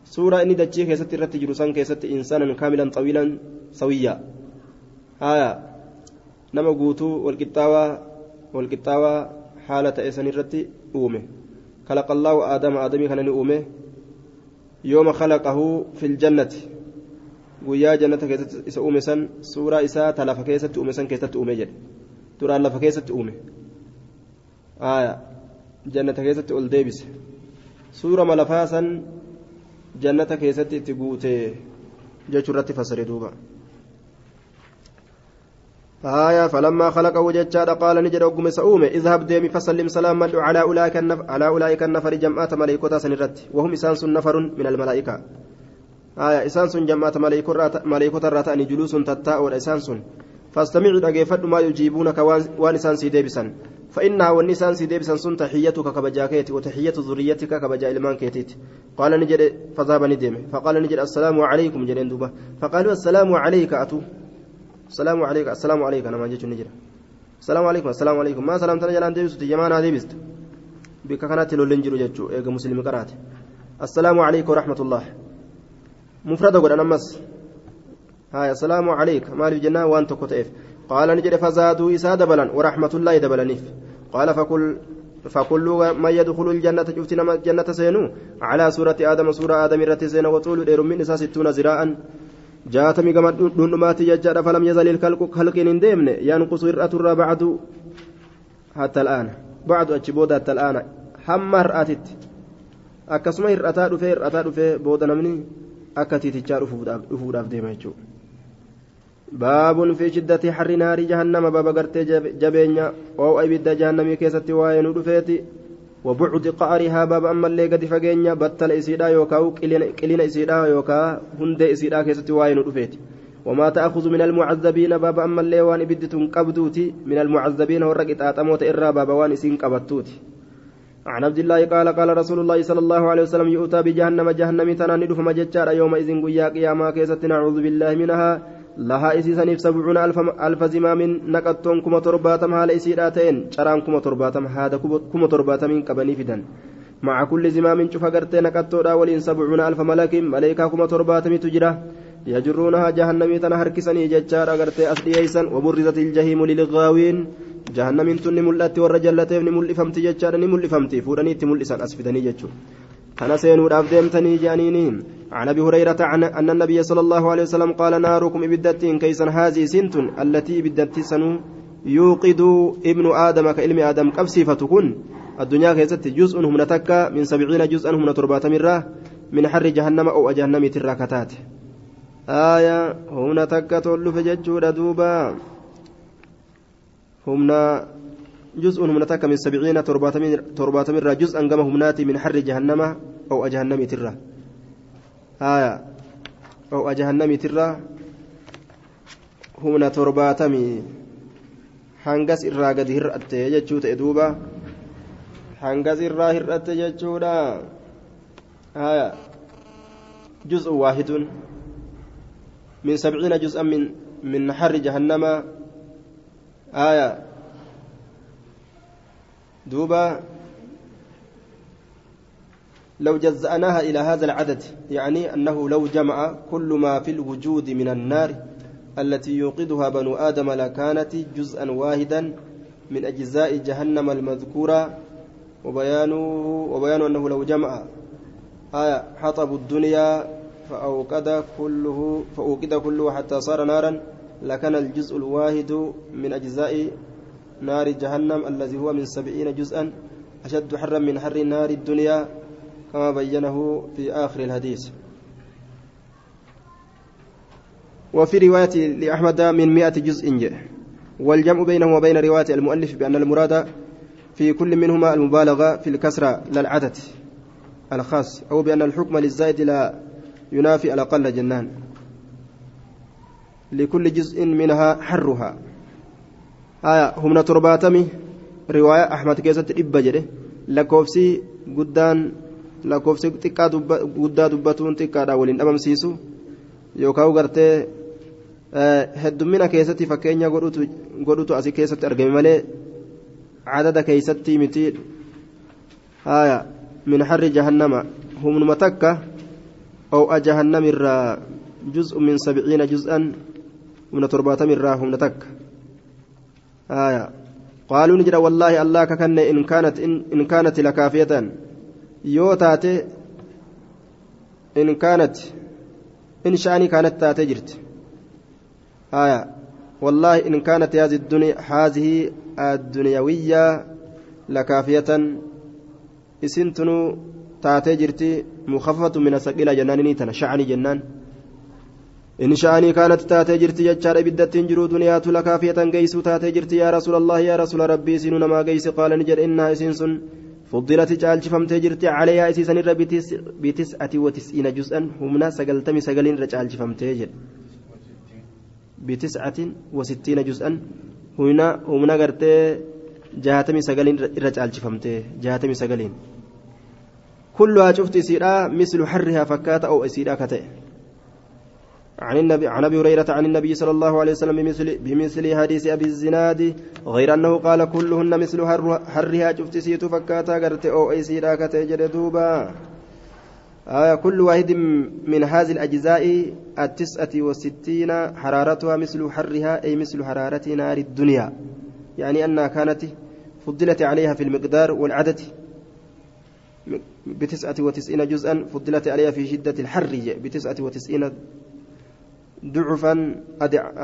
suuraa inni dachee keessatti irratti jiru san keessatti insaanan kaamilan xawiilan sawiyyaa haya nama guutuu walqixxaawaa walqixxaawaa haala ta'e san irratti uume خلق الله آدم آدمي كان uume يوم خلقه في الجنة guyyaa jannata keessatti isa uume san suuraa isaa ta lafa keessatti uume san keessatti uume jedhe duraan lafa keessatti uume aya jannata keessatti ol deebise suurama lafaa san jannata keessatti itti guute jechuu irratti fassare duuba آية فلما خلقه ججاد قال نجد أقوم سأومي اذهب ديمي فسلم سلاما على أولئك النفر على أولئك النفر جمعات ملائكة سنرت وهم إسانس نفر من الملائكة آية إسان سن جماعة ملائكة الراتان جلوس تتاء إسان سن فاستمعوا أجيفت ما يجيبونك وان إسان سي ديبسا فإنها والنسان سي ديبسا سن تحيتك كبجاكيت وتحية ذريتك كبجا إلمان كيتيت قال نجد فذهب ندم فقال نجد السلام عليكم جنين دوبا فقالوا السلام عليك أتو salaamu alayka assalaamu alayka namaa jechuun ni jira salaamu alaykum assalaamu alaykum maa salaamtana jalaan deebistu jamaa naa deebistu bika kanatti lolleen jiru jechuu eega musliimi qaraate assalaamu alayka warahmatullah mufrada godhan ammas هاي السلام عليك مالف جنان وان تكتئف قال نجد فزادوا إسا دبلا ورحمة الله دبلنيف. قال فكل فكل من يدخل الجنة شفتنا الجنة سينو. على سورة آدم سورة آدم رت سين وطول دير من إسا ستون زراعا. جاءتمي كما دونمات يجاد فلم يزل الخلق خلق ديمن. ينقص هرأة بعد حتى الآن. بعد أجبود حتى الآن. حمر آتت akkasuma hir'ataa dhufee hir'ataa dhufee booda namni akka tiitichaa dhufuudhaaf deema jechuudha. باب في شدة حر نار جهنم باب قرتي جبينيا أو أبد جهنم كيستي واين ودفيتي وبعد قعرها باب أما اللي قد فقينيا بطل إسيدا يوكا قلين إسيدا يوكا هند إسيدا كيستي واين ودفيتي وما تأخذ من المعذبين باب أما اللي وان إبدتون قبدوتي من المعذبين ورقت آتموت إرى باب وان إسين قبدتوتي عن عبد الله قال قال رسول الله صلى الله عليه وسلم يؤتى بجهنم جهنم تنان دفما ججار يومئذ قيا قياما كيست نعوذ بالله منها lahaa isiisaniif sabcuuna alfa zimaamin naqattoon kuma torbaatama haala isiidhaa ta'een caraan kuma torbaatama haada kuma torbaatamiin qabanii fidan maca kulli zimaamin cufa gartee naqattoodhaa waliin sabcuuna alfa malakin maleekaa kuma torbaatamitu jira yajruunahaa jahannamii tana harkisanii jechaadha gartee as dhiyeeysan waburrizat iljahiimu lilgaawiin jahannamiin tun ni mul'atti warra jallateef ni mul'ifamti jechaadha ni mul'ifamti fuudhanii kana seenuudhaaf deemtanii jedhaniiniin عن ابي هريره عن ان النبي صلى الله عليه وسلم قال ناركم ابدتين كيسا هذه سنت التي ابدت سنو يوقد ابن آدم كعلم آدم قبسيفة تكون الدنيا كيست جزء هم نتكا من سبعين جزءا هم تربات مرة من حر جهنم أو جهنم تراكتات آية هم نتكا تولو فججود دوبا هم جزء هم نتكا من سبعين تربات مرة جزءا كما هم ناتي من حر جهنم أو جهنم تره haya ho'a jahannamiitirraa humna torbaatamii hangas irraa gadi hir'atte jechuu ta'e duuba hangas irraa hir'atte jechuudha haya جزء واحد من سبعين جزءا من من حر جهنم آية دوبا لو جزأناها إلى هذا العدد يعني أنه لو جمع كل ما في الوجود من النار التي يوقدها بنو آدم لكانت جزءا واحدا من أجزاء جهنم المذكورة وبيان وبيان أنه لو جمع آية حطب الدنيا فأوقد كله فأوقد كله حتى صار نارا لكان الجزء الواحد من أجزاء نار جهنم الذي هو من سبعين جزءا أشد حرا من حر نار الدنيا كما بينه في آخر الحديث. وفي رواية لأحمد من مئة جزء والجمع بينه وبين رواية المؤلف بأن المراد في كل منهما المبالغة في الكسرة للعدد الخاص أو بأن الحكم للزائد لا ينافي الأقل جنان. لكل جزء منها حرها. humna torbaatami riwaaya ahmad keessatti dhibba jedhe lakkoofsi guddaan lakkoofsi xiqqaa guddaa dubbatuun xiqqaadha waliin dhabamsiisu yookaan gartee heddummina keessatti fakkeenya godhutu asii keessatti argame malee cadada keessatti miti min harri jahannama humnuma takka oo'a jahannamirraa juz'u min sabciina juz'an humna torbaatamirraa humna takka. آية. قالوا نجد والله الله ككن إن كانت إن, إن كانت لكافية. taate in kaanat in sha'anii kaanat taate jirti haya والله إن كانت هذه الدنيا هذه الدنيوية لكافية. إسنتنو تاتي مخففة من الثقيلة جنان نيتنا شعني جنان. إن شأني كانت تاتي جرتي جتشار بدت جرو دنيا لكافية قيس تاتي جرتي يا رسول الله يا رسول ربي سنون ما قيس قال نجر إنها إسنسن فضلت جالشفمتي جرتي عليها اسيسن الر بتسعة وتسعين جزءا همنا سقلتمي سقلين رجالشفمتي جر بتسعة وستين جزءا هنا همنا قرتي جهاتمي سقلين رجالشفمتي جهاتمي سقلين كلها شفت سيرا مثل حرها فكات أو سيرا كتئ عن النبي عن أبي هريرة عن النبي صلى الله عليه وسلم بمثل بمثل حديث أبي الزناد غير أنه قال كلهن مثل حرها شفت سيت فكاتا غرت أو أي سيدا كتجد دوبا. آية كل واحد من هذه الأجزاء التسعة والستين حرارتها مثل حرها أي مثل حرارة نار الدنيا. يعني أنها كانت فضلت عليها في المقدار والعدد. بتسعة وتسعين جزءا فضلت عليها في شدة الحر بتسعة وتسعين ضعفا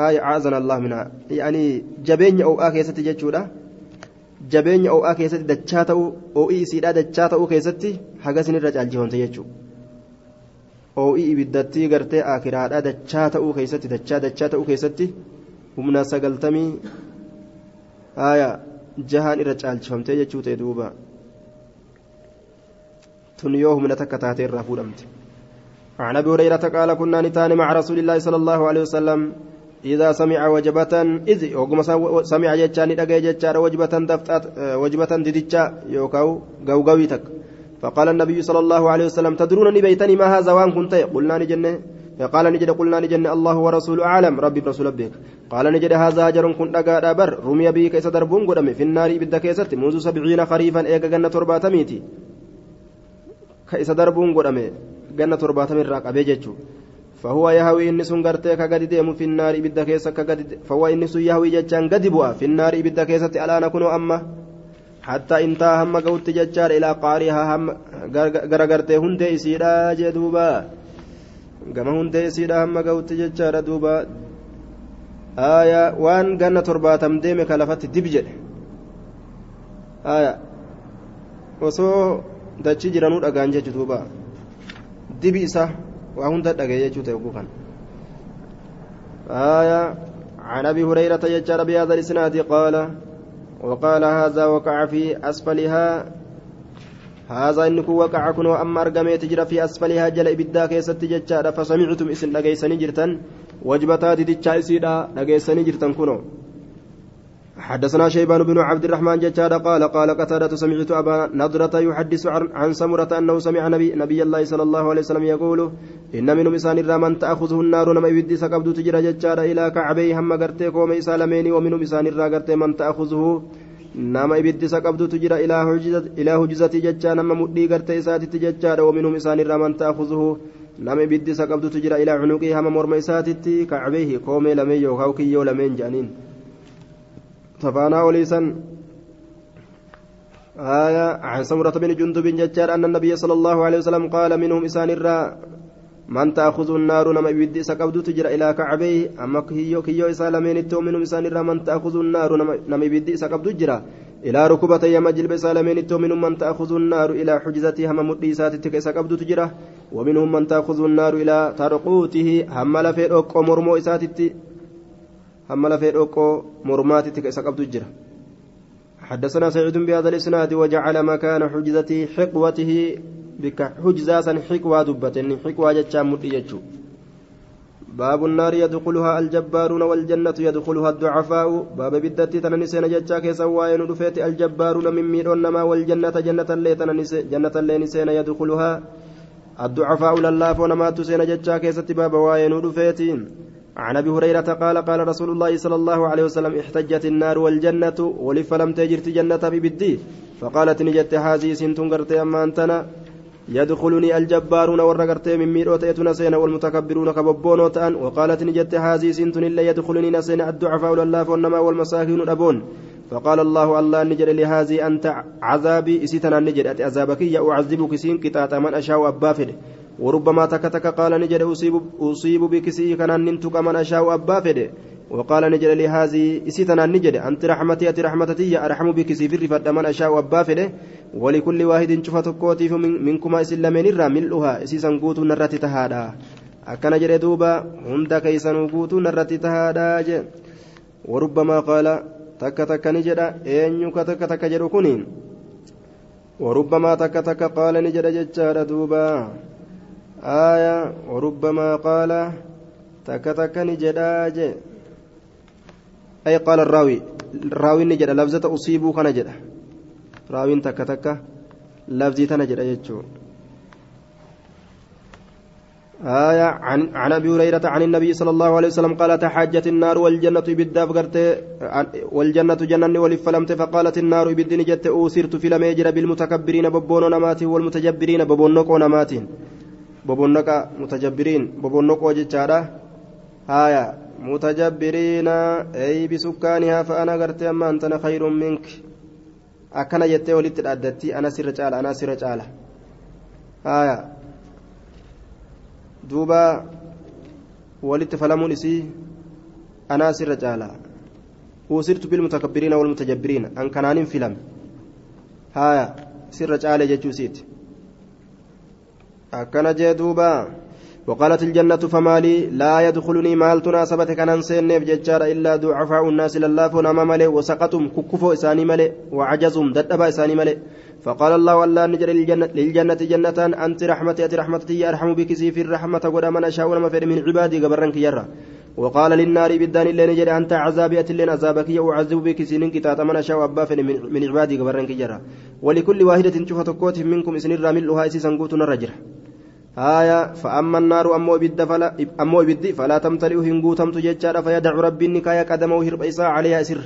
آية عازنا الله منها يعني جبين أو آكيسة جتشورا جبين أو آكيسة دجاتا أو إيسيدا دجاتا أو كيستي حقسن الرجال جهون تيجو أو إي بدتي غرتي آكرادا دجاتا أو كيستي دجا دجاتا أو كيستي humna sagaltamii aya jahaan irra caalchifamtee jechuu ta'e duuba. Tun yoo humna takka taatee عن أبي هريرة قال كنا نتان مع رسول الله صلى الله عليه وسلم إذا سمع وجبة إذ وقم سمع جتان دغه جتار وجبة دفتات وجبة ددچا يوكاو غوغويتك فقال النبي صلى الله عليه وسلم تدرون بيتني ما هذا؟ وأن كنت؟ قلنا نجنه قال نجد قلنا نجن الله ورسوله أعلم ربي برسول ربك. قال نجد هذا هجر كن دغا بر رمي بي كيس دربون قدم في النار بد كيست. منذ سبعين خريفا ايغا جنة ترباتميتي كيس دربون قدم. Ganna torbaatamirraa qabee jechuun fahuwa yahawii inni sun gartee ka gadi deemu finnaari ibidda keessa ka gadi fahuwa inni sun yahawii jechaan gadi bu'a finnaari ibidda keessatti alaana kunoo amma hattaa intaa hamma ga'utti jechaadha ilaa qaarihaa hamma gara gartee hundee isiidha jee duuba gama hundee isiidha hamma ga'utti jechaadha duuba aayaa waan ganna torbaatam deeme ka lafatti dib jedhe aayaa osoo dachii jiranuu dhagaan jechu. Dibi isa waa hunda dhagee jechuu ta'e oguu kan آية عن أبي هريرة يجار بهذا الإسناد قال وقال هذا وقع في أسفلها هذا إنك وقع كنو أما أرقمي تجرى في أسفلها جل إبدا كيست ججار فسمعتم إسن لقيسني جرتن وجبتات ديتشا إسيدا لقيسني جرتن كنو حدثنا شيبان بن عبد الرحمن ججاد قال قال قتادة سمعت أبا نضرة يحدث عن سمرة أنه سمع نبي, نبي الله صلى الله عليه وسلم يقول إن من مسان الرمان تأخذه النار نما يبدي سقبد تجرى ججاد إلى كعبيه هم قرتي قوم إسالمين ومن مسان قرتي من تأخذه nama ibiddi qabdutu jira ilaa hujizati jecha nama mudhii gartee isaatitti jechaadha waminhum isaanirraa man ta'akuzuhu nama ibiddi qabdutu jira ilaa cunuqii hama morma isaatitti kacbeehi koomee lameen yookaan kiyyoo lameen jedhaniin تفانا وليسا آية عن سمرة بن جندب ججار أن النبي صلى الله عليه وسلم قال منهم إسان الرا من تأخذ النار نما يبدي سكبد تجرى إلى كعبيه أما كيو كيو إسالمين التو منهم إسان الرا من تأخذ النار نما يبدي سكبد جرى إلى ركبتي يما جلب إسالمين التو منهم من تأخذ النار إلى حجزته هم مدي ساتتك سكبد تجرى ومنهم من تأخذ النار إلى ترقوته هم لفير أقو مرمو إساتتي هم لفير أوكو مرماتي تكسا قبض الجرة حدثنا سعيد بهذا الإسناد وجعل مكان حجزته حقوته بك حجزاسا حقوى دبة حقوى جتشا مديجو باب النار يدخلها الجبارون والجنة يدخلها الضعفاء باب بدتي تننسين جتشا كيسا وين رفيت الجبارون من ميرون نما والجنة جنة اللي تننسين جنة اللي نسين يدخلها الضعفاء لله فنما تسين جتشا كيسا باب وين عن أبي هريرة قال قال رسول الله صلى الله عليه وسلم احتجت النار والجنة ولفلم تجرت جنة ببدي فقالت نجت هذه سنتون قرتي أما أنتنا. يدخلني الجبارون ورقرت من ميروت يتنا والمتكبرون كببون وتأن. وقالت نجت هذه سنتون إلا يدخلني نسين الضعفاء لله والنما والمساكين الابون فقال الله الله نجد لهذه أنت عذابي إسيتنا نجد عذابك يا أعذبك سين قطعه من أشاء ابافد وربما تكتك قال نجد أصيب, أصيب بكسي كان ننتك من أشاء أبا فده. وقال نجد لهذه إسيتنا نجد. أنت رحمتي أتي رحمتي أرحم بكسي في الرفد من أشاء أبا فده. ولكل واحد شفت كوتي منكما إسلامين الرا ملؤها. إسيسا قوت نرتي تهادا. أكن جد دوبا. هند كيسا قوت نرتي تهادا وربما قال تك تك نجد. أين تك تك جد وربما تك تك قال نجد ججار دوبا. آية وربما قال تك تك أي قال الراوي الراوي نجد لفظة أصيبوا كنجد راوي تك تك لفظي تنجد يجو آية عن عن أبي هريرة عن النبي صلى الله عليه وسلم قال تحاجت النار والجنة بالداف والجنة جنن ولفلمت فقالت النار بالدين جت أوسرت في لميجر بالمتكبرين ببون نمات والمتجبرين ببونق نمات ببونق متجبرين ببونق وجتشارا آية متجبرين أي بسكانها فأنا قرت أما أنت خير منك أكن جت ولدت أدتي أنا سر أنا سر آية duuba walitti falamuun isii anaa sirra caalaa uusirtu bilmutakabbiriina walmutajabbiriina an kanaanin filame haya sirra caale jechuu akkana jee duuba. وقالت الجنة فما لي لا يدخلني مال تناسبت كان سينيف ججار إلا ضعفاء الناس لله نما ملي وسقطهم ككفو إساني ملي وعجزهم ددبا إساني ملي. فقال الله والله نجر للجنة, للجنة جنة أنت رحمتي أتي رحمتي أرحم بك في الرحمة قد من أشاء ولما فر من عبادي قبرنك يرى. وقال للنار بالدان اللي نجر أنت عذابي أتي لين عذابك وأعذب بك سنين كتات من أشاء أبا من عبادي قبرنك يرى ولكل واحدة تشوف تكوت منكم إسن الرامل إسيسا قوتنا الرجل آية فأما النار أمو إبد فلا أمو إبد فلا تمتلئ هنقوتمت ججار فيدع ربي النكاية قدمه هرب عليها سر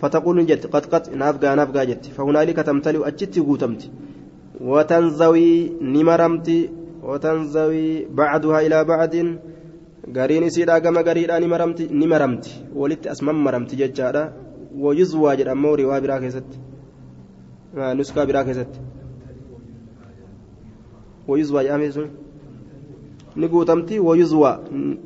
فتقول جت قد قد نافقا نافقا جت. فهنالك تمتلئ أجت قوتمت. وتنزوي نمرمت وتنزوي بعدها إلى بعد gariin isiidhaa gama gariidhaa ni maramti walitti asman maramti jechaadha wayuzwaa jedhamoo riwaa biraa keessatti nuskaa biraa keessatti wayuzwaa jedhamee sun ni guutamti wayuzwaa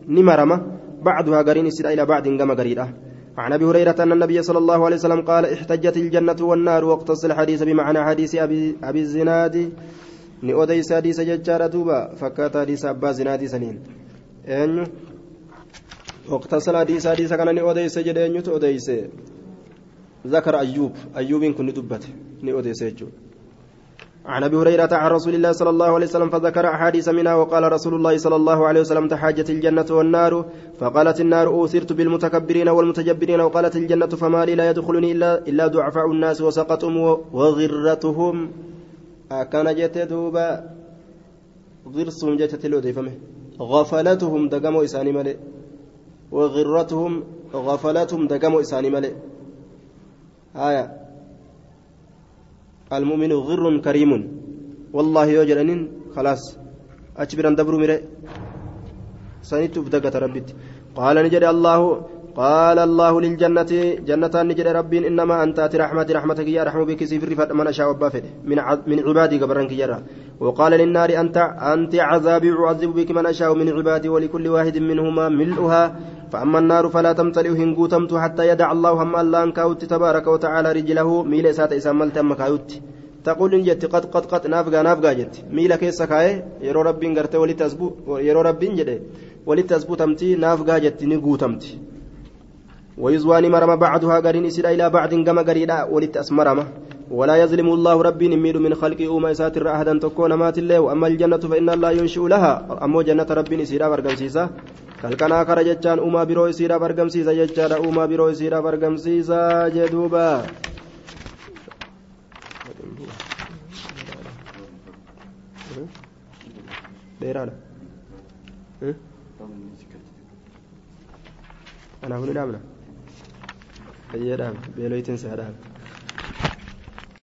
ni marama bacduhaa gariin isiidhaa ilaa bacdin gama gariidha عن ابي هريره ان النبي صلى الله عليه وسلم قال احتجت الجنه والنار واقتص الحديث بمعنى حديث ابي ابي الزناد odeysa hadiisa jechaadha duuba fakkaata hadiisa abbaa zinaadii saniin eenyu waqtasala hadiisa hadiisa kana ni odeyse jedhe eenyutu zakara ayyuub ayyuubiin kun ni dubbate ni odeyse jechuudha. عن ابي هريره عن رسول الله صلى الله عليه وسلم فذكر احاديث منها وقال رسول الله صلى الله عليه وسلم تحاجت الجنه والنار فقالت النار اوثرت بالمتكبرين والمتجبرين وقالت الجنه فما لي لا يدخلني الا الا ضعفاء الناس وسقطهم وغرتهم كان جت دوبا غرسهم جت فمه غفلتهم دقموا إساني ملئ. وغرتهم غفلتهم دقموا إساني ملئ. آية. المؤمن غر كريم. والله يوجرنين خلاص. أجبرا دبروا مري سنيت بدقة ربت قال نجد الله قال الله للجنة جنة نجد رب إنما أنت رحمتي رحمتك يا رحم بك سيفر من أشاء وبافد من من عبادي قبرنك يرى وقال للنار أنت أنت عذابي أعذب بك من أشاء من عبادي ولكل واحد منهما ملؤها. فأما النار فلا تمتلئ هنقوتمت حتى يدع الله هم الله أنكاوت تبارك وتعالى رجله. ميل سات إساملت أما كاوت. تقول إن جت قد قد قد نافقا نافقا جت. ميل كيس كاي يرو ربي غرت ولي تسبو يرو ربي جده. ولي تسبو تمتي نافقا جت نقوتمتي ويزوان مرم بعدها قرين إسرا إلى بعد كما قريدا ولت أسمرمه ولا يظلم الله ربي نمير من خلقه وما يساتر أحدا تكون مات الله وأما الجنة فإن الله ينشئ لها. أمو جنة ربي إسرا برقمسيسا kalkanaa kara jechaan uumaa biroo isiidhaaf argamsiisa jechaadha uumaa biroo isiidhaaf argamsiisa jedhuuba dheeraadha anaaf ni dhaabna ayyeedhaaf beeloytiin saa dhaabna